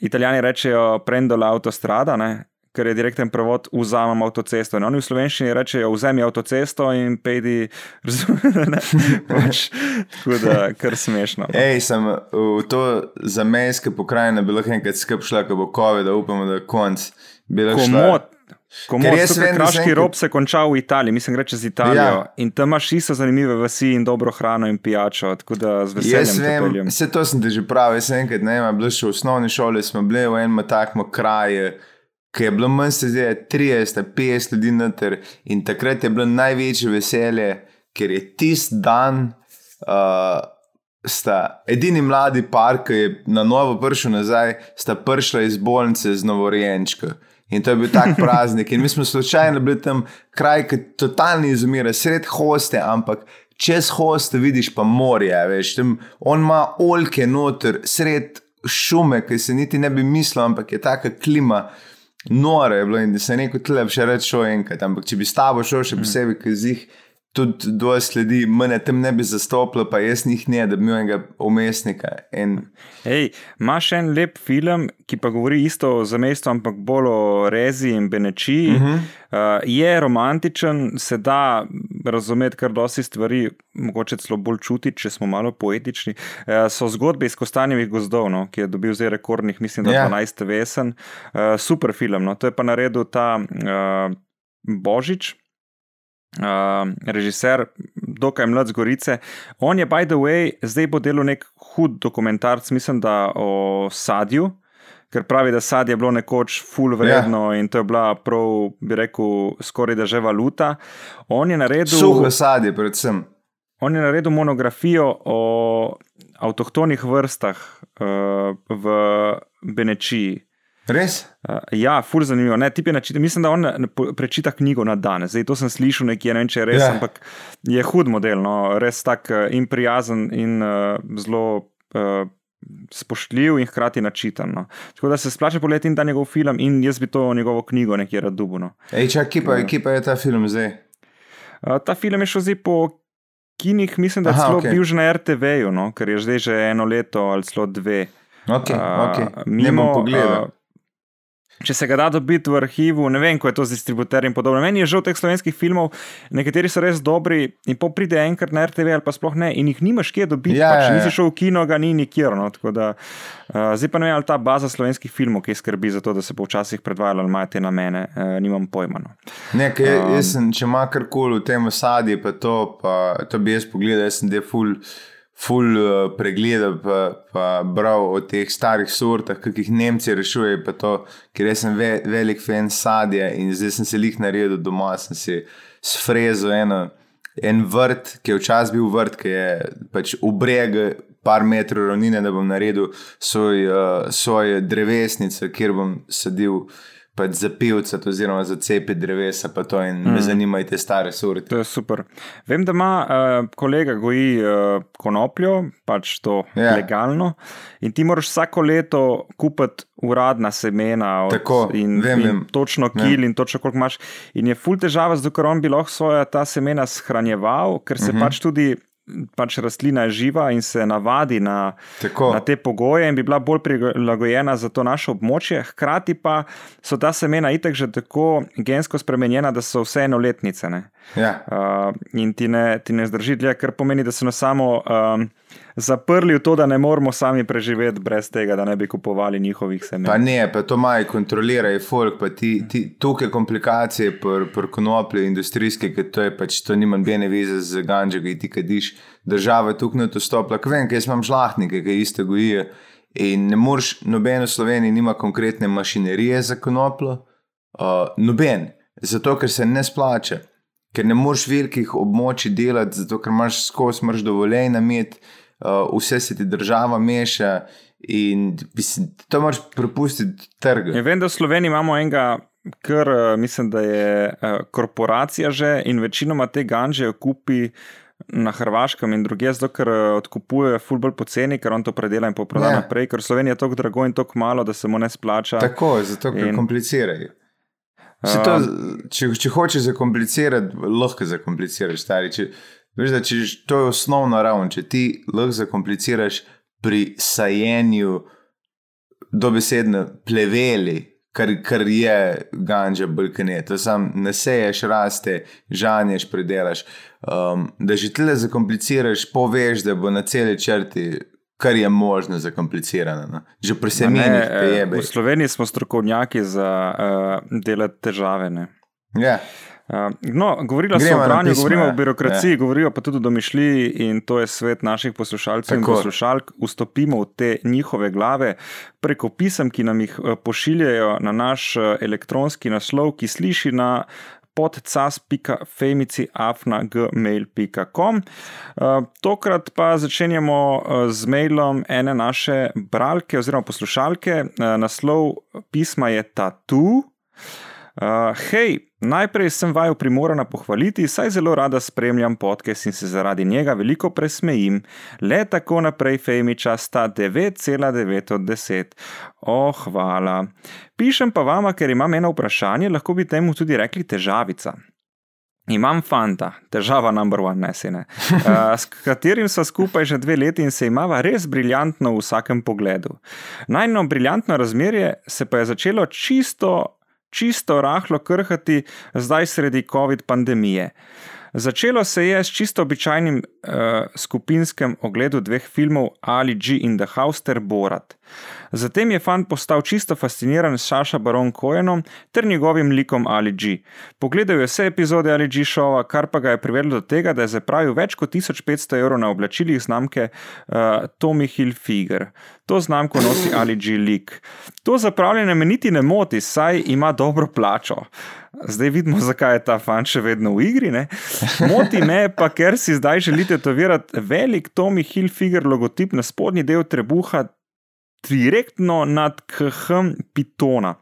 italijani rečejo prendo l'autostrada, ne? ker je direkten prevod, vzamem avtocesto. In oni v slovenščini rečejo, vzemi avtocesto in pejdi, razumete, pač, tako da kar smešno. Ej, sem v to za mejske pokrajine bi lahko enkrat skrb šla, ko bo COVID, da upamo, da je konc. Komod. Komod, kraški rob se konča v Italiji, mislim, gre čez Italijo. Ja. In tam imaš isto zanimive vasi in dobro hrano in pijačo. Tako da z veseljem. Jaz vem, vse to sem ti že pravil. Jaz sem enkrat, ne vem, bil še v osnovni šoli, smo bili v enem takmu kraju ki je bilo manj, se zdaj 30, 50 ljudi noter in takrat je bilo največje veselje, ker je tisti dan. Uh, Sta edini mladi par, ki je na novo prišel nazaj, sta prišla iz bolnice z novorojenčko. In to je bil tak praznik. In mi smo slučajno bili tam, kraj, ki je totalni izumira, sred hoste, ampak čez hoste vidiš pa morje. Veš, tam on ima olke noter, sred šume, ki se niti ne bi mislil, ampak je taka klima noro je bilo in da se neko tlep še reče šel enkrat. Ampak če bi s tabo šel še posebej, ki z jih tudi dvoje sledi, mene tem ne bi zastopilo, pa jaz njih ne, da bi imel enega umestnika. In... Hej, imaš en lep film, ki pa govori isto o zamestju, ampak bolj o rezi in benečiji. Uh -huh. uh, je romantičen, se da razumeti kar dosti stvari, mogoče celo bolj čuti, če smo malo poetični. Uh, so zgodbe iz Kostanjevih gozdov, no, ki je dobil zdaj rekordnih, mislim, da yeah. 12 vesen. Uh, super film, no. to je pa naredil ta uh, Božič uh, režiser, dokaj mlad z Gorice. On je, by the way, zdaj bo delal nek hud dokumentarc, mislim, da o sadju. Ker pravi, da sad je bilo nekoč full vredno yeah. in to je bila prav, bi rekel, skoraj da že valuta. On je naredil. Suho sadje, predvsem. On je naredil monografijo o avtohtonih vrstah uh, v Benečiji. Res? Uh, ja, fur zanimivo. Ne, načita, mislim, da on prečita knjigo na dan. Zdaj to sem slišal nekje, ne vem, če je res, yeah. Ja. ampak je hud model, no, res tak uh, in prijazen in uh, zelo. Uh, Spoštljiv in hkrati načitan. No. Tako da se splača pogledati in ta njegov film, in jaz bi to njegovo knjigo nekje rad dubil. No. Kje pa, ja. pa je ta film zdaj? Uh, ta film je šel zdaj po kinih, mislim, da je celo okay. bil že na RTV-ju, no, ker je zdaj že eno leto ali celo dve. Okay, uh, okay. Mimo pogleda. Uh, če se ga da dobiti v arhivu, ne vem, kako je to z distributerjem in podobno. Meni je žal teh slovenskih filmov, nekateri so res dobri in po pride enkrat na RTV ali pa sploh ne in jih nimaš kje dobiti. Ja, pač, ja, ja. Nisi šel v kino, ga ni nikjer. No, da, uh, zdaj pa ne vem, ali ta baza slovenskih filmov, ki skrbi za to, da se bo včasih predvajala ali imajo te namene, uh, nimam pojma. No. Nekaj, um, sem, če ima karkoli v tem sadju, pa to, pa to bi jaz pogledal, jaz sem deful ful uh, pregleda, pa, pa bral o teh starih sortah, ki jih Nemci rešujejo. Ker sem ve, velik fan sadja in zdaj sem se jih naredil doma, sem si sfrezel eno, en vrt, ki je včasih bil vrt, ki je pač v bregu. Par metrov ravnine, da bom naredil svoj, uh, svoj drevesnico, kjer bom sadil uh, pač za pivce, oziroma za cepi drevesa, pa to in mm. me zanimajo te stare sorte. To je super. Vem, da ima uh, kolega goji uh, konopljo, pač to je ja. yeah. legalno. In ti moraš vsako leto kupiti uradna semena. Od, Tako, in, vem, in vem. točno kil in točno koliko imaš. In je ful težava, zato ker on bi lahko svoje ta semena shranjeval, ker se mm -hmm. pač tudi pač rastlina je živa in se navadi na, na te pogoje, in bi bila bolj prilagojena za to naše območje. Hkrati pa so ta semena itek že tako gensko spremenjena, da so vse enoletnice. Ja. Uh, in ti ne, ti ne zdrži dlje, kar pomeni, da so nas samo. Um, Zaprli v to, da ne moramo sami preživeti brez tega, da ne bi kupovali njihovih semen. Pa ne, pa to maj kontrolirajo, folk, pa ti, ti tukaj komplikacije, pri pr konoplji, industrijske, ki to je pač, to nima nobene veze z ganžo, ki ti kadiš, država tukaj ne to stopla. Vem, ker imam žlahnike, ki isto gojijo. In ne moreš, noben v Sloveniji nima konkretne mašinerije za konoplo, uh, noben, zato ker se ne splača ker ne moreš velikih območij delati, zato ker imaš skozi smrš dovoljenja imeti, uh, vse se ti država meša in mislim, to moraš prepustiti trgu. Ja, vem, da v Sloveniji imamo enega. Ker uh, mislim, da je uh, korporacija že in večinoma te ganže kupi na Hrvaškem in druge, zato ker eh, odkupujejo fulbol poceni, ker on to predela in poproda Ja. naprej, ker Slovenija je tako drago in tako malo, da se mu ne splača. Tako je, zato ker In- komplicirajo. To, če, če hočeš zakomplicirati, lahko zakompliciraš, stari. Če, veš, da, če, to je osnovna raven. Če ti lahko zakompliciraš pri sajenju dobesedno pleveli, kar, kar je ganja balkane, to sam naseješ, raste, žanješ, predelaš. Um, da že tle zakompliciraš, poveš, da bo na celi črti. Kar je možno zakomplicirano. No. Že pri semenih te eh, jebe. v Sloveniji smo strokovnjaki za uh, delati težave. Ne. Ja. Uh, no, govorila sem o branju, govorimo ja. o birokraciji, ja. govorijo pa tudi o domišljiji in to je svet naših poslušalcev in Tako. poslušalk. Vstopimo v te njihove glave preko pisem, ki nam jih eh, pošiljajo na naš eh, elektronski naslov, ki sliši na podcas.femici.afna.gmail.com. Uh, tokrat pa začenjamo uh, z mailom ene naše bralke oziroma poslušalke. Naslov pisma je Tatu. Uh, hej, najprej sem vaju primorana pohvaliti, saj zelo rada spremljam podcast in se zaradi njega veliko presmejim. Le tako naprej, Femiča sta 9,9 od 10. O, hvala. Pišem pa vama, ker imam eno vprašanje, lahko bi temu tudi rekli težavica. Imam fanta, težava number one, ne se ne, uh, s katerim sva skupaj že dve leti in se imava res briljantno v vsakem pogledu. Najno briljantno razmerje se pa je začelo čisto, čisto rahlo krhati zdaj sredi COVID pandemije. Začelo se je s čisto običajnim uh, skupinskem ogledu dveh filmov Ali G in The House ter Borat. Zatem je fan postal čisto fasciniran s Šaša Baron Cohenom ter njegovim likom Ali G. Pogledal je vse epizode Ali G šova, kar pa ga je privedlo do tega, da je zapravil več kot 1500 evrov na oblačilih znamke uh, Tommy Hilfiger. To znamko nosi Ali G lik. To zapravljanje me niti ne moti, saj ima dobro plačo. Zdaj vidimo, zakaj je ta fan še vedno v igri. Ne? Moti me pa, ker si zdaj želite tovirati velik Tommy Hilfiger logotip na spodnji del trebuha, direktno nad KHM pitona.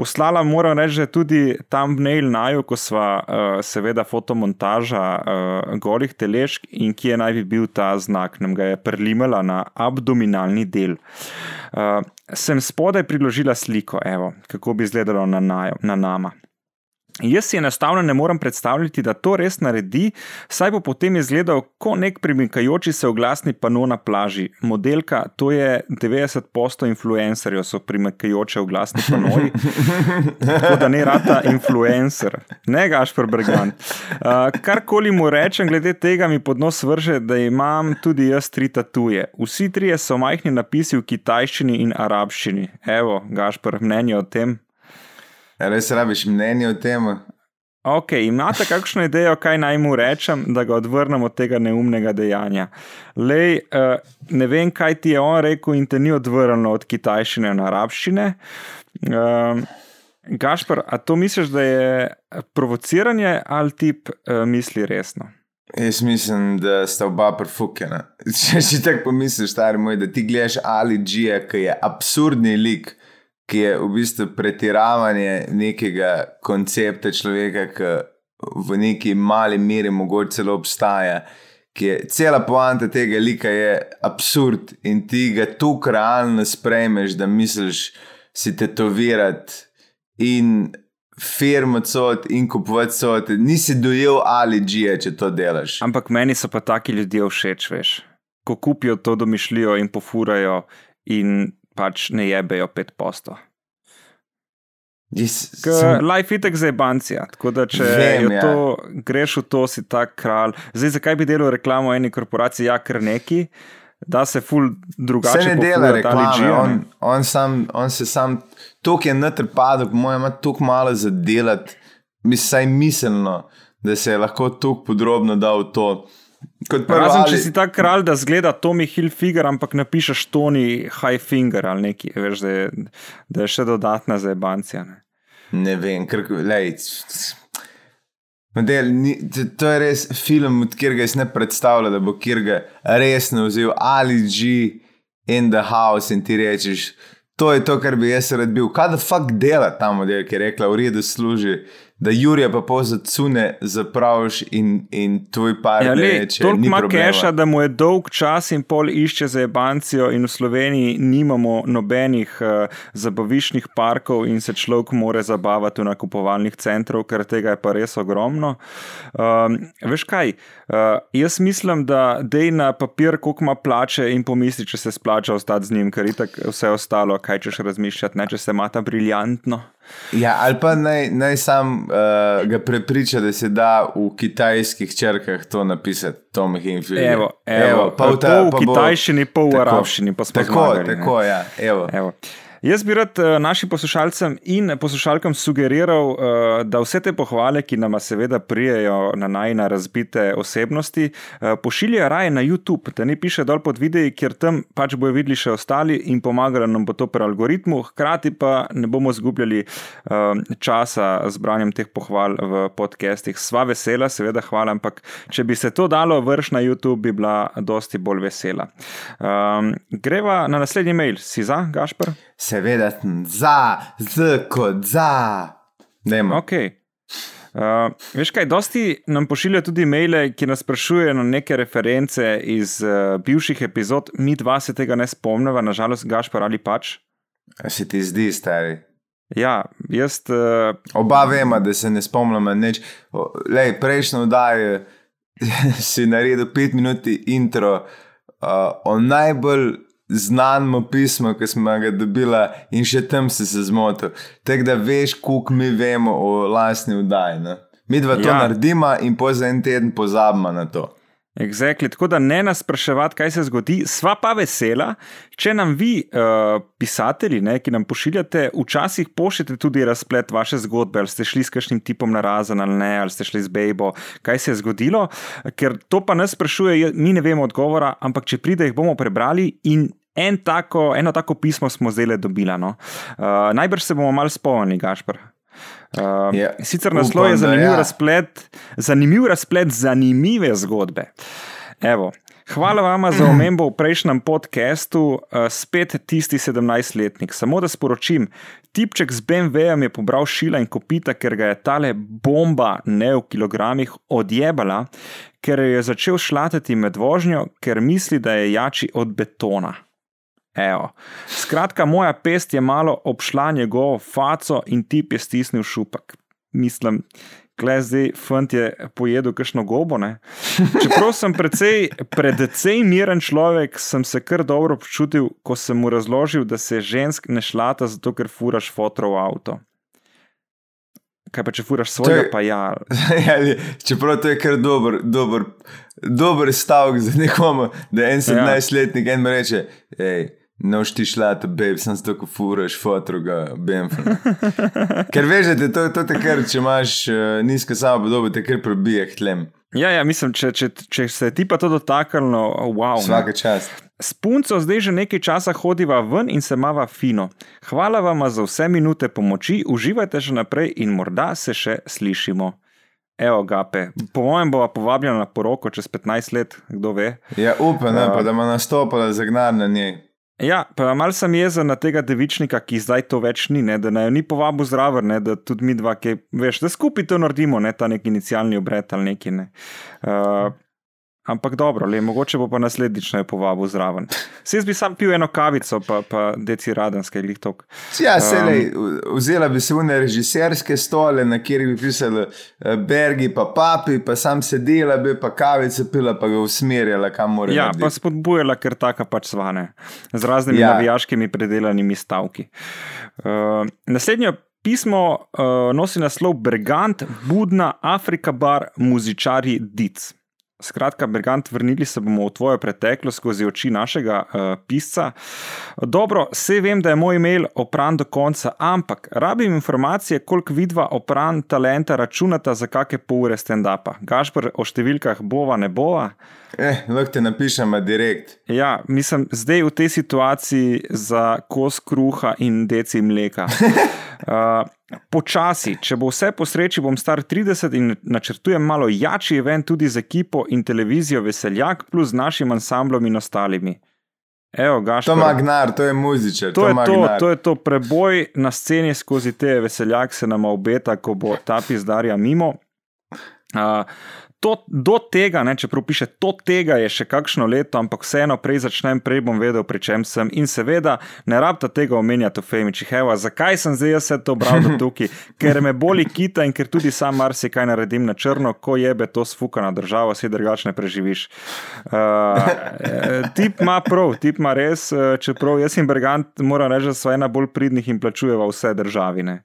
Poslala moram reči, tudi tam mail naju, ko sva uh, seveda fotomontaža uh, golih telešk in kje naj bi bil ta znak, nam ga je prelimala na abdominalni del. Uh, sem spodaj priložila sliko, evo, kako bi izgledalo na, na nama. Jaz si enostavno ne morem predstavljati, da to res naredi, saj bo potem izgledal kot nek premikajoči se oglasni pano na plaži. Modelka, to je 90% influencerjev, so premikajoče oglasni panoji. Tako da ne rata influencer, ne Gašpor Brgan. Uh, karkoli mu rečem, glede tega mi pod nos vrže, da imam tudi jaz tri tatuje. Vsi trije so majhni napisi v kitajščini in arabščini. Evo, Gašpor, mnenje o tem. Res rabiš mnenje o tem? Ok, imate kakšno idejo, kaj naj mu rečem, da ga odvrnem od tega neumnega dejanja? Lej, uh, ne vem, kaj ti je on rekel, in te ni odvrnilo od kitajščine na arabščine. Uh, Gašpor, a to misliš, da je provociranje ali tip uh, misli resno? Jaz mislim, da sta oba profukena. Če si tako pomisliš, stari moj, da ti gledaš Ali G, ki je absurdni lik, ki je v bistvu pretiravanje nekega koncepta človeka, ki v neki mali meri mogoče celo obstaja. Ki je cela poanta tega lika je absurd in ti ga tukaj realno sprejmeš, da misliš si tetovirati in firmo cot in kupovati cot. Nisi dojel ali G, če to delaš. Ampak meni so pa taki ljudje všeč, veš. Ko kupijo to domišljijo in pofurajo in pač ne jebejo pet posto. Jaz sem- Life itek za bancija, tako da če Vem, ja. to, greš v to, si ta kralj. Zdaj, zakaj bi delal reklamo eni korporaciji, ja, ker neki, da se ful drugače Se ne dela reklame, on, on, sam, on se sam, tok je natrpadel, po mojem, ima tako malo za delati, saj miselno, da se je lahko tako podrobno dal v to. Kot prvo, Razen, ali- če si ta kralj, da zgleda Tommy Hilfiger, ampak napišeš Tony Highfinger ali neki, veš, da je, da je še dodatna za bancija. Ne? Ne vem, ker lej, model, ni, to, je res film, od katerega jaz ne predstavljam, da bo kjerga resno vzel ali G in the house in ti rečeš. To je to, kar bi jaz rad bil. Kaj da fuck dela ta model, ki je rekla, v redu služi da Jurija pa pol zacune, zapraviš in, in tvoj par Ja, le, reče, toliko ima keša, da mu je dolg čas in pol išče za ebancijo, in v Sloveniji nimamo nobenih uh, zabaviščnih parkov, in se človek more zabavati v nakupovalnih centrov, ker tega je pa res ogromno. Um, veš kaj? Uh, jaz mislim, da dej na papir, koliko ima plače in pomisli, če se splača ostati z njim, ker je vse ostalo, kaj češ razmišljati, ne če se mata briljantno. Ja, ali pa naj, naj sam uh, ga prepriča, da se da v kitajskih črkah to napisati, Tom Hinfield. Evo, evo, pol v kitajščini, pol v arabščini, pa smo Tako, zmagali, ne. tako, ja, evo. Evo. Jaz bi rad eh, našim poslušalcem in poslušalkam sugeriral, eh, da vse te pohvale, ki nam seveda prijejo na najna razbite osebnosti, eh, pošiljajo raje na YouTube, da ne piše dol pod videi, ker tam pač bojo videli še ostali in pomagalo nam bo to pri algoritmu, hkrati pa ne bomo zgubljali časa z branjem teh pohval v podcestih. Sva vesela, seveda hvala, ampak če bi se to dalo vrš na YouTube, bi bila dosti bolj vesela. Um, greva na naslednji mail, si za, Gašpr? Seveda, sem za, z kot za. Dajmo. Okay. Uh, veš kaj, dosti nam pošiljajo tudi maile, ki nas sprašujejo na neke reference iz uh, bivših epizod, mi dva se tega ne spomnimo, nažalost, Gašpar ali pač. A Se ti zdi, stari? Ja, jaz. Uh, Oba vemo, da se ne spomnimo nič. Lej, prejšnjo oddajo si naredil pet minut intro uh, o najbolj znanem pismu, ki smo ga dobila, in še tam si se zmotil. Tako da veš, koliko mi vemo o lastni oddaji. Ne? Mi dva to Ja. naredimo in po za en teden pozabimo na to. Exactly. Tako da ne nas spraševati, kaj se zgodi. Sva pa vesela, če nam vi, uh, pisatelji, ne, ki nam pošiljate, včasih pošljete tudi razplet vaše zgodbe, ali ste šli s kakšnim tipom na razen ali ne, ali ste šli z Bejbo, kaj se je zgodilo. Ker to pa nas sprašuje, je- mi ne vemo odgovora, ampak če pride, jih bomo prebrali in. En tako, eno tako pismo smo zdaj le dobili. No? Uh, najbrž se bomo malo spomnili, Gašpr. Uh, Ja, sicer naslov je upam, da zanimiv ja. razplet, zanimiv razplet zanimive zgodbe. Evo. Hvala vam za omembo v prejšnjem podkastu, uh, spet tisti 17-letnik. Samo da sporočim, tipček z BMW-jem je pobral šila in kopita, ker ga je tale bomba, ne v kilogramih, odjebala, ker jo je začel šlatati med vožnjo, ker misli, da je jači od betona. Evo. Skratka, moja pest je malo obšla njegovo faco in tip je stisnil šupek. Mislim, kle zdaj fant je pojedel kakšno gobo. Ne? Čeprav sem precej, predvsej miren človek, sem se kar dobro počutil, ko sem mu razložil, da se žensk ne šlata zato, ker furaš fotor v avto. Kaj pa če furaš svojega, je- pa ja. Ja, li- Čeprav to je kar dober, dober, dober stavek za nekomu, da en 17-letnik en mi reče, hej. Noš ti šlata, babe, sem zato, ko furaš fotoga, bemfa. Ker veš, da to, to te kar, če imaš uh, nizko samo podobo, te kar prebije k tlem. Ja, ja, mislim, če, če, če se ti pa to dotaknilo, wow. ne. Vsaka čast. S punco zdaj že nekaj časa hodiva ven in se mava fino. Hvala vam za vse minute pomoči, uživajte še naprej in morda se še slišimo. Evo, gape, po mojem bova povabljena na poroko čez 15 let, kdo ve. Ja, upam, ne, pa, da ima nastopala zagnar na njej. Ja, pa mal sem jezen na tega devičnika, ki zdaj to več ni, ne, da naj jo ni povabil zraven, ne, da tudi mi dva, ki veš, da skupaj to naredimo, ne ta nek inicialni obred ali neki. Ne. Uh, ampak dobro, le, mogoče bo pa naslednjič jo povabil zraven. Se jaz bi sam pil eno kavico, pa, pa deci radenske, glih tok. Ja, selej, vzela bi se une režiserske stole, na kjer bi pisali eh, Bergi, pa papi, pa sam sedela bi, pa kavice pila, pa ga usmerjala, kam mora. Ja, narediti. pa spodbujala, ker taka pač zvane, z raznimi ja. Ja. navijaškimi predelanimi stavki. Uh, naslednje pismo uh, nosi naslov Bergant, Budna, Afrika bar, muzičari Dic. Skratka, Bergant, vrnili se bomo v tvojo preteklost skozi oči našega uh, pisca. Dobro, vse vem, da je moj e-mail opran do konca, ampak rabim informacije, koliko vidva opran talenta računata za kakšne pol ure stand-upa. Gašpr, o številkah bova, ne bova. Eh, lahko te napišem direkt. Ja, mislim, zdaj v tej situaciji za kos kruha in deci mleka. Uh, počasi, če bo vse po sreči, bom star 30 in načrtujem malo jači event tudi z ekipo in televizijo Veseljak, plus z našim ansamblom in ostalimi. Evo, Gašper, To ima gnar, to je muzičar. To je ima to, to je to preboj na sceni skozi te veseljake, se nam obeta, ko bo ta pizdarja mimo. Uh, to, do tega, ne, čeprav piše, do tega je še kakšno leto, ampak vseeno prej začnem, prej bom vedel, pri čem sem. In seveda, ne rabta tega omenjati v Femiči. Heva, zakaj sem zdaj vse to bral tukaj? Ker me boli kita in ker tudi sam marsikaj naredim na črno, ko jebe to sfukana država, si drugačne preživiš. Uh, tip ima prav, tip ima res, eh, čeprav jaz in Bergant moram reči, da so ena bolj pridnih in plačujeva vse državine.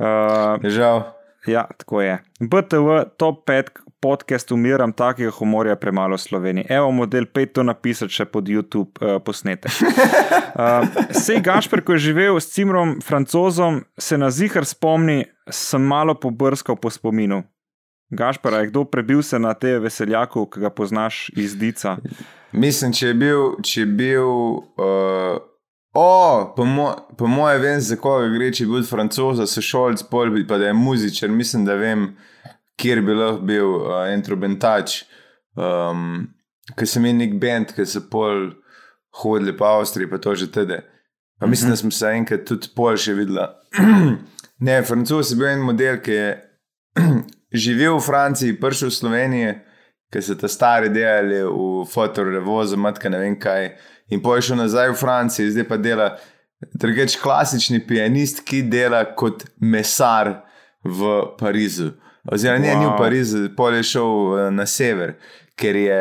Uh, Žal. Ja, tako je. BTV top 5 podcast umiram, takega humorja je premalo v Sloveniji. Evo, model 5 to napisati še pod YouTube uh, posnetek. Uh, Sej Gašper, ko je živel s Cimrom, francozom, se na zihar spomni, sem malo pobrskal po spominu. Gašper, je kdo prebil se na te veseljaku, ki ga poznaš iz Dica? Mislim, če je bil. Če je bil uh, o, po, mo po moje vem, za koga gre, če je bil francoza, se šolc, pol pa da je muzičar. Mislim, da vem, kjer bi lahko bil uh, instrumentač. Um, Ker sem imel nek bend, ki so pol hodili po Avstriji, pa to že tede. Pa mislim, da smo se enkrat tudi pol še videla. ne, francoz je bil en model, ki je živel v Franciji, prišel v Slovenijo, ker so ta stari delali v fotorevozu, matka ne vem kaj. In poje šel nazaj v Francijo, zdaj pa dela drugač klasični pianist, ki dela kot mesar v Parizu. Oziroma, ne, wow. ni v. Parizu, pol je šel eh, na sever, ker je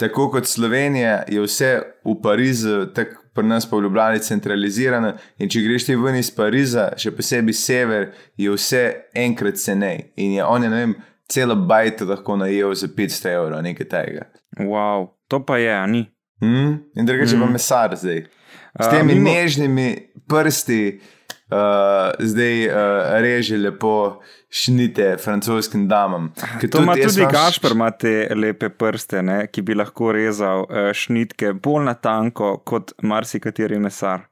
tako kot Slovenija, je vse v Parizu, tako pri nas pa v Ljubljani centralizirano. In če greš ti ven iz Pariza, še posebej sever, je vse enkrat cenej. In je on, je, ne vem, celo bajto lahko najel za 500 evrov, nekaj tega. Wow, to pa je, ni. Mm? In drugače mm. pa mesar zdaj. S temi mimo- mimo... nežnimi prsti uh, zdaj uh, reže lepo šnite francoskim damam. Ker To ima jaz tudi imam š- Gašpr, ima te lepe prste, ne, ki bi lahko rezal uh, šnitke bolj na tanko kot marsikateri mesar.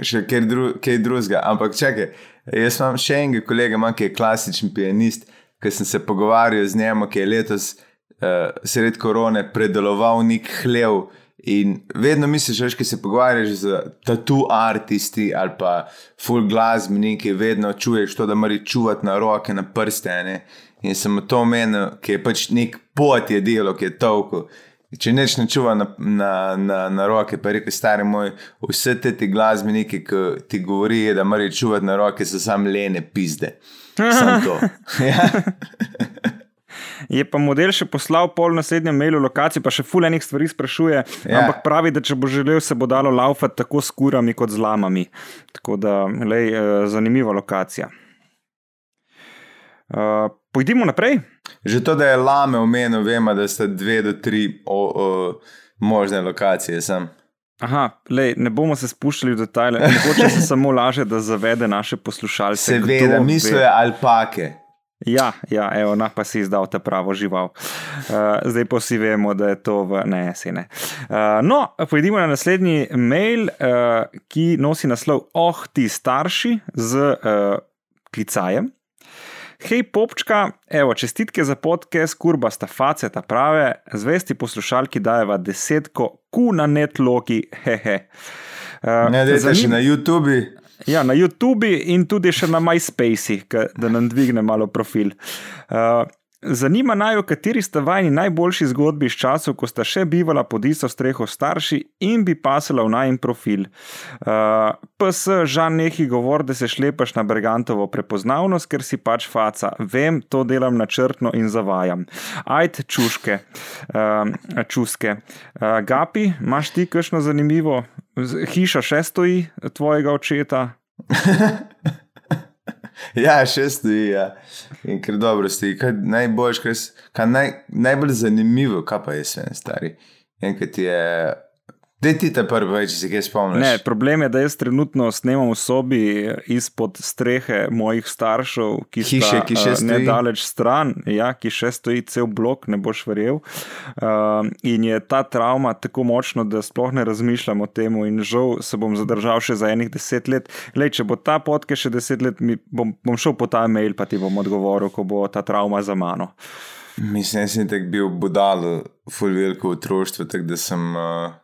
še kaj, dru kaj drugega. Ampak čakaj, jaz imam še enega kolega, ima, ki je klasičen pianist, ki sem se pogovarjal z njim, ki je letos uh, sred korone predeloval nek hlev. In vedno misliš, veš, ki se pogovarjaš z tatu artisti ali pa full glasbeniki, vedno čuješ to, da moraš čuvati na roke, na prste. Ne? In sem to omenil, ki je pač nek pot je delo, ki je toliko. Če neč ne čuva na, na, na, na roke, pa reče, stari moj, vse te ti glasbeniki, ki ti govorijo, da moraš čuvati na roke, so sam lene pizde. Sam to. ja. Je pa model še poslal pol naslednjem mailu lokacijo, pa še fulejnih stvari sprašuje, ja. Ampak pravi, da če bo želel, se bo dalo laufati tako s kurami kot z lamami. Tako da, lej, eh, zanimiva lokacija. Uh, pojdimo naprej. Že to, da je lame omenil, vemo, da sta dve do tri o, o, možne lokacije. Sem. Aha, lej, ne bomo se spuščali v detajle, mogoče se samo laže, da zavede naše poslušalce. Seveda, mislijo alpake. Ja, ja evo, na pa si izdal ta pravo žival. Uh, zdaj pa vsi vemo, da je to v ne, se ne. Uh, no, pojdimo na naslednji mail, uh, ki nosi naslov Oh, ti starši z uh, klicajem. Hej, popčka, evo, čestitke za podcast, kurba sta face, ta prave, zvesti poslušalki dajeva desetko, ku na netlogi, hehe. Uh, Ne, da je še na YouTubi. Ja, na YouTubi in tudi še na MySpace, da nam dvigne malo profil. Uh, zanima naj, kateri sta vajni najboljši zgodbi iz časov, ko sta še bivala pod isto streho starši in bi pasala v najin profil. Uh, PS, žal neki govor, da se šlepaš na Bergantovo prepoznavnost, ker si pač faca. Vem, to delam načrtno in zavajam. Ajd, čuške, uh, čuske. Uh, Gapi, imaš ti kakšno zanimivo? Hiša še stoji tvojega očeta. Ja, še stoji. Ja. In ker dobro stoji. Kaj najboljš, kaj, kaj naj, najbolj zanimivo, kaj pa je sve stari. Enkrat je. Dej ti te prvi, če se kaj spomniš. Ne, problem je, da jaz trenutno snemam v sobi izpod strehe mojih staršev, ki Hiše, sta ki še eh, stoji? nedaleč stran, ja, ki še stoji cel blok, ne boš verjel. Uh, in je ta travma tako močna, da sploh ne razmišljam o tem, in žal se bom zadržal še za enih deset let. Lej, če bo ta potke še deset let, bom, bom šel po ta mail, pa ti bom odgovoril, ko bo ta travma za mano. Mislim, da sem tak bil budal, full veliko otroštvo, tako da sem uh,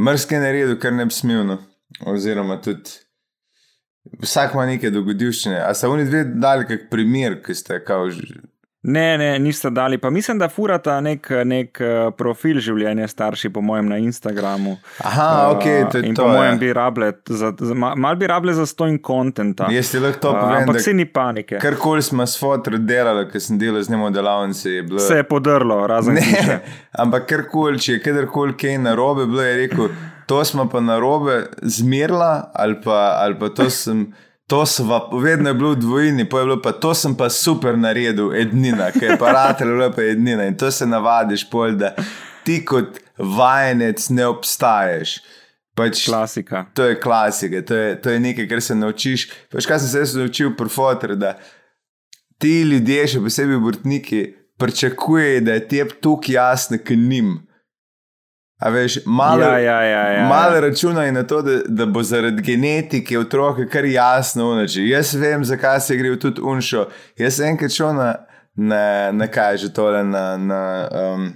mrske naredil, kar ne bi smel. No. Oziroma, tudi vsak ima neke dogodivščine. A so oni dve dali kak primer, ki ste kao. že- Ne, ne, niste dali. Pa mislim, da furata nek, nek eh, profil življenja starši, po mojem, na Instagramu. Aha, ok, to Uh, je in to. po mojem ja. bi rable, za, za, ma- malo bi rable za stojn kontenta. Jaz ti lahko to Uh, povem, ampak da se ni panike. karkoli smo s fotro delali, ker sem delal z njim v delavnici, je bilo. Se je podrlo, razen. Ne, ampak karkoli, če je kadarkoli kaj narobe, bilo je rekel, to smo pa narobe zmerla, ali pa, ali pa to sem. To sva, vedno je bilo v dvojini, pa je bilo pa to sem pa super naredil, ednina, ki je aparatel, bila pa ednina. In to se navadiš, pol, da ti kot vajenec ne obstaješ. Pač, Klasika. To je klasika, to je, to je nekaj, kar se naučiš. Veš, kaj sem se jaz naučil pri fotru, da ti ljudje, še posebej vrtniki, pričakujejo, da je tebi tukaj jasno, k njim. A veš, malo, Ja, ja, ja, ja. malo računaj na to, da, da bo zaradi genetike otroka kar jasno unači. Jaz vem, zakaj se gre v tudi unšo. Jaz sem enkrat šel na, na, na kaj že tole, na. na um,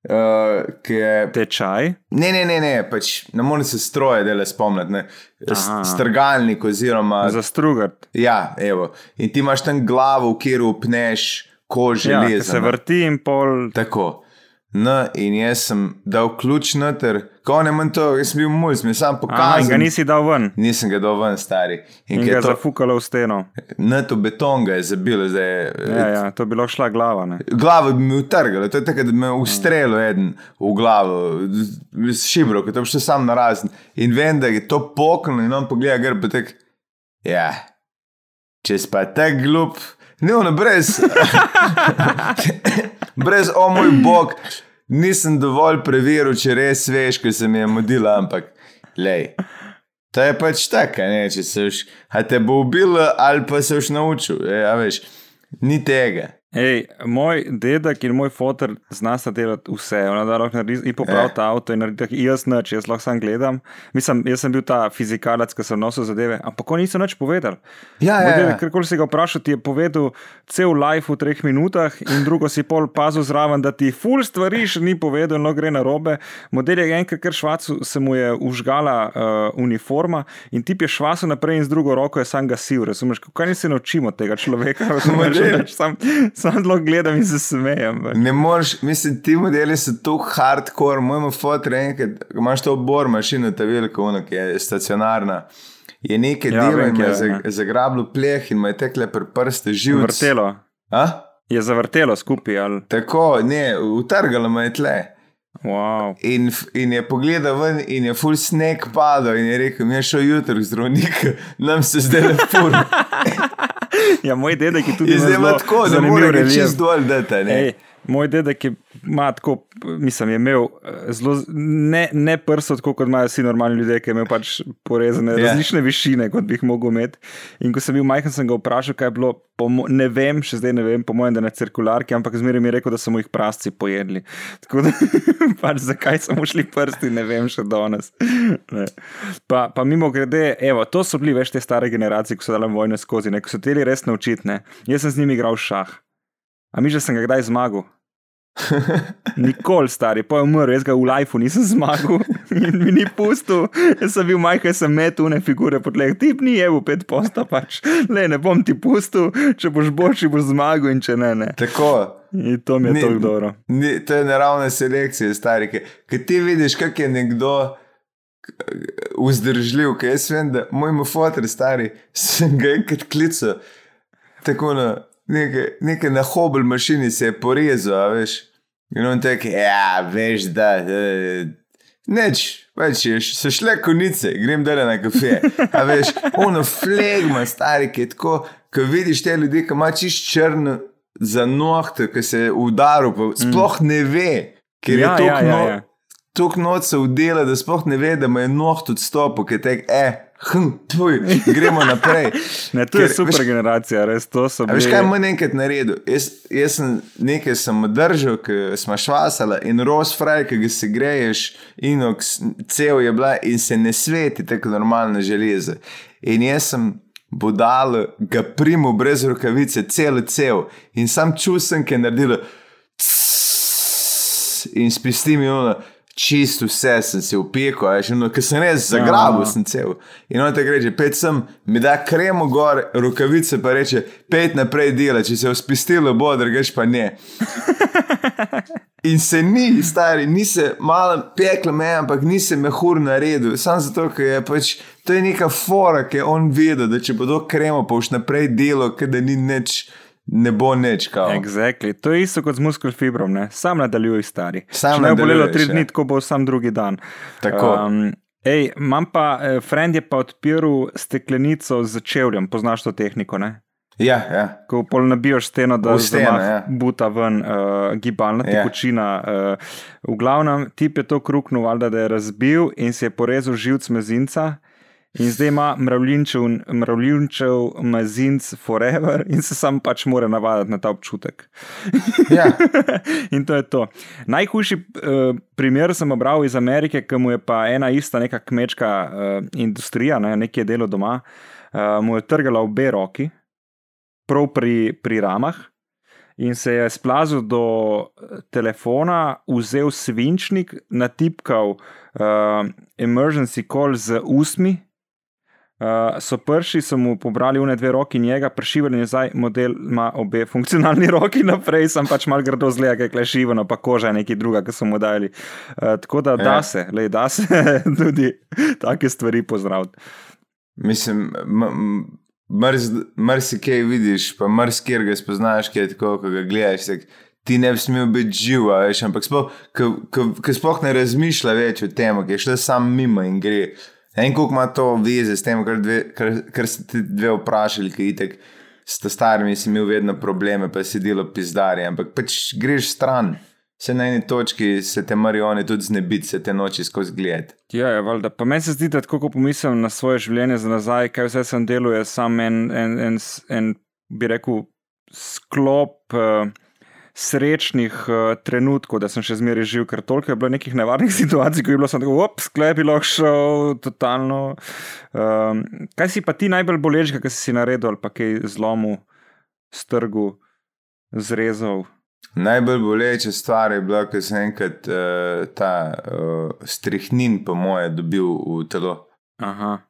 Uh, ki je Tečaj. Ne, ne, ne, ne pač ne morem se stroje dele spomniti. Strgalnik oziroma. Za strugati. Ja, evo. In ti imaš tam glavo, kjer upneš kožo Ja, železa. se no. vrti in pol. Tako. No, in jaz sem dal ključ noter, ko ne manj to, jaz sem bil mulj, sem sam pokazal. ga nisi dal ven. Nisem ga dal ven, stari. In, In ga je to zafukalo v steno. noto beton ga je zabil, zdaj. Ja, ja, to bi lahko šla glava. Ne? Glavo bi mi utrgalo, to je tako, da bi me ustrelil eden v glavo, z šibro, kot da bi šel sam na razen. In vem, da je to poknil in on pogleda, gre pa tek. Ja, če si pa tak glup, ne ono brez. brez, o moj bog, nisem dovolj preveril, če res veš, ker se mi je mudila, ampak lej. To je pač tako, ne, če se už, a te bo ubil ali pa se už naučil, e, a veš, ni tega. Ej, moj dedek in moj fotor znasta delati vse. Ona da lahko naredi in popraviti Ja. avto in narediti jaz nič, jaz lahko sam gledam. Mislim, jaz sem bil ta fizikalec, ki sem nosil zadeve, ampak oni niso nič povedali. Ja, Moj ja, ja. dedek, Karkoli si ga vprašal, ti je povedal cel life v treh minutah, in drugo si pol pazil zraven, da ti ful stvari še ni povedal, no gre na robe. Model je enkrat, ker švacu se mu je užgala uh, uniforma in ti je švasu naprej in z drugo roko je sam gasil. Razumeš, kaj ni se naučimo tega človeka? Razumeš, da sam, sam zelo gledam in se smejem. ampak. Ne moreš, mislim, ti modeli so tako hardcore, moj fotor imaš to obor mašino, ta velika, ono, ki je stacionarna. Je nekaj Ja, delo kje je ja. zagrabilo pleh in me je tekle pri prste živce. Vrtelo. A? Je zavrtelo skupaj. Ali... Tako, ne, utrgalo me je tle. Wow. In, in je pogledal ven, in je full sneg padal, in je rekel: Mi je šel jutri k zdravniku, nam se zdaj le ful. Ja, moj dedek je tudi In zdaj ima zelo tako, da zanimiv mora ga relief. čist dol dati. Moj dedek je, ima tako, mislim, je imel eh, zelo, ne, ne prsto, tako kot imajo vsi normalni ljudje, ki imajo pač porezane Ja. yeah. različne višine, kot bi jih mogel imeti. In ko sem bil majhen, sem ga vprašal, kaj je bilo. Mo- ne vem, še zdaj ne vem, po mojem, da na cirkularki, ampak zmeraj mi je rekel, da so mu jih prasci pojedli. Tako da, pač zakaj so mu šli prsti, ne vem še danes. Ne. Pa, pa mimo grede, evo, to so bili več te stare generacije, ko so dali vojne skozi, ne, ko so teli res naučiti. Ne. Jaz sem z njimi igral šah. A mi že sem ga kdaj zmagal? Nikoli, stari, pa je umrl, jaz ga v lifeu nisem zmagal in mi ni pustil. Jaz sem bil majhen, sem metel une figure po tleh, ti ni v pet posta, pač. Le, ne bom ti pustil, če boš boljši, boš zmagal in če ne, ne. Tako. In to mi je Ni- tako dobro. Ni, to je naravna selekcija, stari. Ker ti vidiš, kak je nekdo vzdržljiv. Ker jaz vem, da moj fotor, stari, sem ga enkrat klical, tako na neke, neke na hobel mašini se je porezal, a veš. In on tek, ja, veš, da. Eh, Neč, več je, so šle konice, grem dela na kafe. A veš, ono flegma, stari, ki je tako, ko vidiš te ljudi, ki ima čist črno za nohte, ki se je udaril, pa sploh ne ve, ker Ja, je ja, tako ja, no, ja. Tok noč se udela, da sploh ne ve, da mu je noht odstopil, ker tek, eh, hm, tuj, gremo naprej. Ne, to je Ker, super veš, generacija, res to so A veš, bili. kaj mu enkrat naredil? Jaz, jaz sem nekaj sem držal, ki smo švasali in rozfraj, ki ga se greješ, inox, cel je bila in se ne sveti tako normalno železo. In jaz sem budal, ga primil brez rokavice, cel cel in sam čusen, ki je naredil. In spusti mi ono. Čist vse sem si veš, no, ker sem res zagrabil, sem cel. In on te reče, pet sem, mi da kremo gor, rokavice pa reče, pet naprej dela, če se je uspistilo, bo, drugač pa ne. In se ni, stari, ni se malo peklo me, ampak ni se mehur naredil. Sam zato, ker je pač to je neka fora, ki je on vedel, da če bodo kremo, pa už naprej delo, ker da ni nič. Ne bo nič, kao. Exactly. To je isto kot z muskel fibrom, ne? sam nadaljuj, stari. Sam Če ne bo bolelo tri ja. dni, tako bo sam drugi dan. Tako. Um, ej, imam pa, eh, friend je pa odpiral steklenico z čevljem, poznaš to tehniko, ne? Ja, ja. Ko pol nabijaš steno, da se ja. buta ven, uh, gibalna Ja. tekočina. Uh, v glavnem, tip je to kruknil, valjda, da je razbil in si je porezal živc mezinca. In zdaj ima mravljinčev, mravljinčev mezinc forever in se sam pač mora navaditi na ta občutek. ja. in to je to. Najhujši uh, primer sem obral iz Amerike, ki mu je pa ena ista neka kmečka uh, industrija, ne, nekaj je delo doma, uh, mu je trgala obe roki, prav pri, pri ramah. In se je splazil do telefona, vzel svinčnik, natipkal uh, emergency call z usmi. Uh, so prši, so mu pobrali une dve roki njega, prešivali nazaj, model ima obe funkcionalni roki naprej, sem pač mal grdo zgleda, kaj je klešivano, pa koža je nekaj druga, ki so mu dali. Uh, tako da da Ja. se, lej, da se tudi take stvari pozdraviti. Mislim, marsikaj vidiš, pa marsikaj ga spoznaš, ki je tako, ko ga gledaš. Tak, ti ne bi smel biti živ, veš, ampak ki sploh ne razmišlja več o tem, ki je šel sam mimo in gre. En koliko ima to veze s tem, kar, dve, kar, kar ste ti dve vprašali, ki itek s ta starimi si imel vedno probleme, pa si delo pizdari, ampak pač greš stran. Se na eni točki se te morajo oni tudi znebiti, se te noči skozi gledati. Ja, je, valjda. pa meni se zdi, da tako, ko pomislim na svoje življenje za nazaj, kaj vse sem delal, je sam en, en, en, en bi rekel, sklop uh, srečnih uh, trenutkov, da sem še zmeraj živ, ker toliko je bilo nekih nevarnih situacij, ko je bilo samo tako, op, sklep je lahko šel, totalno. Um, kaj si pa ti najbolj boleč, kaj si si naredil, ali pa kaj zlomu, strgu, zrezal? Najbolj boleče stvar je bila, ko sem enkrat uh, ta uh, strihnin, po moje, dobil v telo. Aha.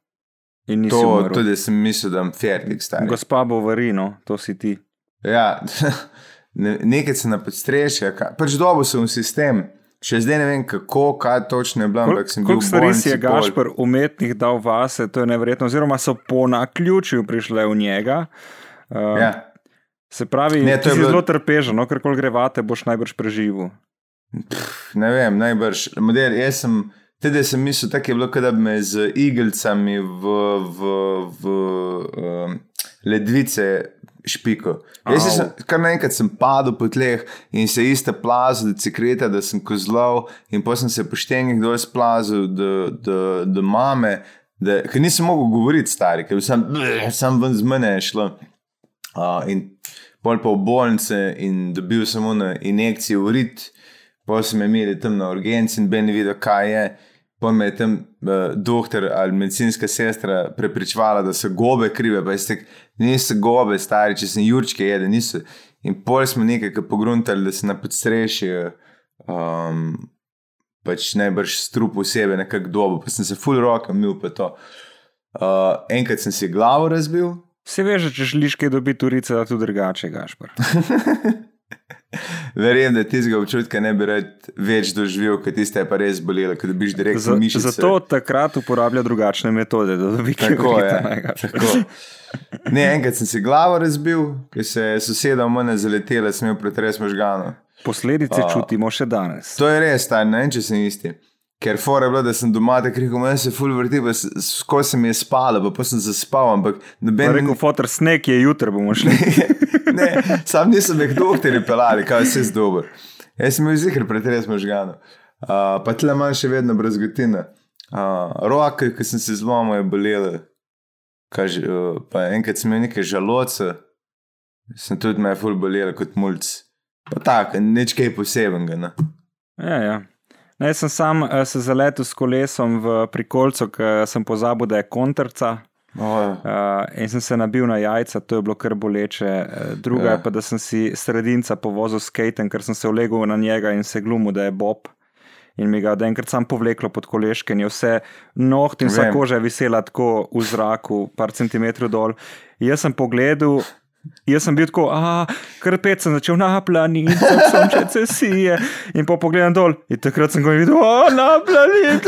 In To umrl. tudi sem mislil, da sem fertik star. Gospa Bovarino, to si ti. Ja, ne, nekaj se na podstrešje, pač dobo sem v sistem. Še zdaj ne vem, kako, kaj točno je bilo, ampak sem bil si bolnici je pol. Gašpor umetnih dal vase, to je neverjetno, oziroma so po naključju prišle v njega. Uh, Ja. Se pravi, Ne, to je bilo- zelo trpežen, no, ker kol gre vate, boš najbrž preživel. Ne vem, najbrž. Model, jaz sem, tudi sem mislil, tako je bilo, da bi me z iglicami v, v, v um, ledvice špiko. Jaz Au. sem kar naenkrat padel po tleh in se iste plazil, da cikreta, da sem kozlov in potem sem se po štengih dol splazil do, do, do mame, da, ker nisem mogel govoriti stari, ker sem, sem ven z mene šlo. Uh, in pol pa v bolnice in dobil sem ono injekcijo v rit, pol sem imel tam na urgenci in ben videl, kaj je. Pol me je tam uh, doktor ali medicinska sestra prepričvala, da so gobe krive, pa jaz tek, niso gobe, stari, če sem jurčke jedel, niso. In pol smo nekaj pogruntali, da se na podstrešju um, pač najbrž strup sebe nekako dobo, pa sem se full roka mil pa to. Uh, enkrat sem si glavo razbil, Se veš, če želiš kaj dobiti, urice da tudi drugače, Gašpor. Verjamem, da tistega občutka ne bi rad več doživel, ker tiste je pa res bolelo, ker dobiš direktno Za, mišice. zato takrat uporablja drugačne metode, da dobi kaj Tako je. ne, Gašper. Tako. Ne, enkrat sem si glavo razbil, ker se je soseda v mene zaletela, sem imel pretres možganov. Posledice A. čutimo še danes. To je res, star, ne če sem isti. Ker fora je bilo, da sem doma tako rekel, meni se ful vrti, pa skozi se mi je spalo, pa, pa sem zaspal, ampak Pa noben Rekel, fotor, sneg je jutri, bomo šli. ne, sam nisem nek doktorji pelali, kaj vse je dobro. Jaz sem imel zihar pretres možganov. Uh, pa tle manj še vedno brezgotina. Uh, roke, ki sem se zlomil, je bolelo. Kaž, uh, pa enkrat sem imel nekaj žaloce, sem tudi me ful bolelo kot mulj. Pa tako, nič kaj posebenega. Ne? Ja, ja. Ne, sem sam eh, se zaletel s kolesom v prikolcu, ker sem pozabil, da je kontrca. Oh, Uh, in sem se nabil na jajca, to je bilo kar boleče. Uh, druga Ja. ja. je pa, da sem si sredinca povozil skaten, ker sem se ulegel na njega in se glumil, da je Bob. in mi ga je enkrat sam povleklo pod koleške in je vse noht in vsa koža je visela tako v zraku, par centimetrov dol. Jaz sem pogledal. Jaz sem bil tako, ah, kar pet sem začel na planini, tako sem če se sije. In po pogledam dol, in takrat sem ga videl, oh, na planini.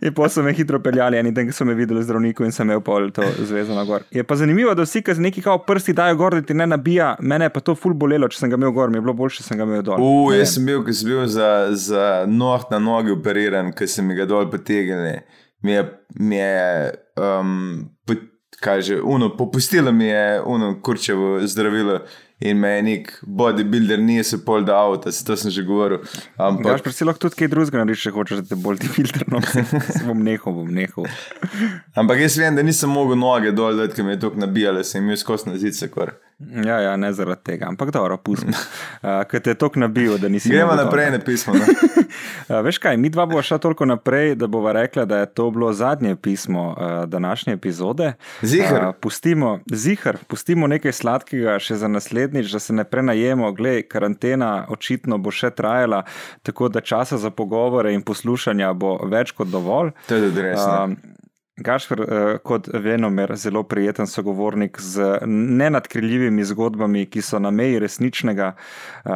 In pa so me hitro peljali, in tam so me videli zdravniku in sem imel pol to zvezano gor. Je pa zanimivo, da vsi, ki z neki kao prsti dajo gor, da ti ne nabija, mene pa to ful bolelo, če sem ga imel gor, mi je bilo boljše, če sem ga imel dol. U, jaz sem bil, ko sem bil za, za noht na nogi operiran, ki sem ga dol potegnil. Mi je, mi je um, po, kaj že, uno, popustilo mi je uno kurčevo zdravilo in me je nek bodybuilder niso pol da avto, to sem že govoril. Ampak, Gaš, si lahko tudi kaj drugega narediš, če hočeš, da te bolj ti filtrno. Se bom nehal, bom nehal. ampak jaz vem, da nisem mogel noge dol, da mi je to nabijalo, sem imel skozi na zice. Kor. Ja, ja, ne zaradi tega, ampak dobro, pustimo. Uh, Ker te je tok nabil, da nisi. Gremo naprej na pismo. No? Uh, veš kaj, mi dva bova šla toliko naprej, da bova rekla, da je to bilo zadnje pismo uh, današnje epizode. Ziher. Uh, pustimo, zihar, pustimo nekaj sladkega še za naslednjič, da se ne prenajemo. Glej, karantena očitno bo še trajala, tako da časa za pogovore in poslušanja bo več kot dovolj. To je tudi res. ne. Gašpr, uh, kot venomer, zelo prijeten sogovornik z nenadkriljivimi zgodbami, ki so na meji resničnega, uh,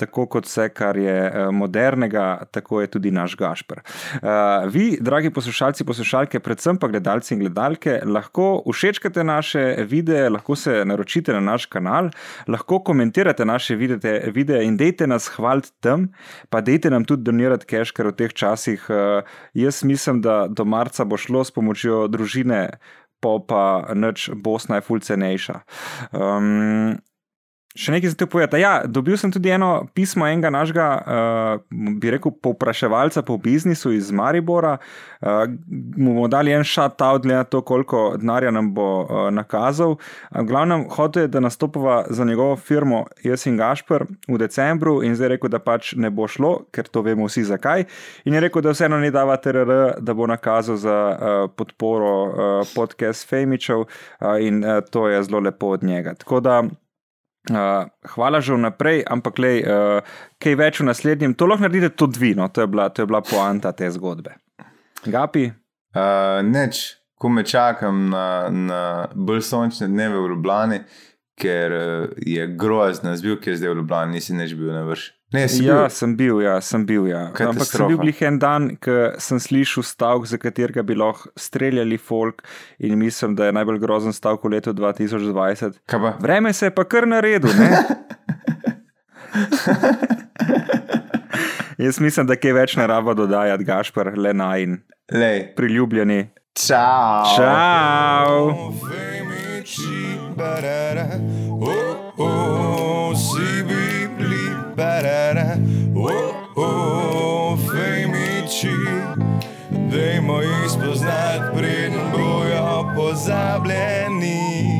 tako kot vse, kar je uh, modernega, tako je tudi naš Gašpr. Vi, dragi poslušalci, poslušalke, predvsem pa gledalci in gledalke, lahko všečkate naše videe, lahko se naročite na naš kanal, lahko komentirate naše videe, in dejte nas hvaliti tam, pa dejte nam tudi donirati cash, ker v teh časih jaz mislim, da do marca bo šlo s pomočjo družine, pa pa nič, Bosna je ful cenejša. Um, Še nekaj za te povedati. Ja, dobil sem tudi eno pismo enega našega, uh, bi rekel, povpraševalca po biznisu iz Maribora. Uh, mu bomo dali en šat-out, glede na to, koliko denarja nam bo uh, nakazal. Uh, glavnem, hotel je, da nastopava za njegovo firmo, jaz in Gašpr, v decembru in zdaj rekel, da pač ne bo šlo, ker to vemo vsi zakaj. In je rekel, da vseeno ne dava TRR, da bo nakazal za uh, podporo uh, podcast Femičev uh, in uh, to je zelo lepo od njega. Tako da. Uh, hvala že vnaprej, ampak lej, uh, kaj več v naslednjem, to lahko naredite tudi vi, no, to je bila, to je bila poanta te zgodbe. Gapi, Uh, neč, ko me čakam na, na bolj sončne dneve v Ljubljani, ker je ki je zdaj v Ljubljani, nisi neč bil na vrš. Ne, si ja, bil. sem bil, ja, sem bil, ja. Ampak sem Katastrofa. bil blih en dan, ko sem slišal stavek, za katerega bi lahko streljali folk in mislim, da je najbolj grozen stavek v letu 2020. Kaj pa? Vreme se je pa kar naredil, ne? Jaz mislim, da kaj več ne rabo dodajati, Gašpar, le naj in Lej, priljubljeni. čau! Čau! Barara, oh, barara, oh, oh, femici, dajmo jih spoznati, preden bojo pozabljeni.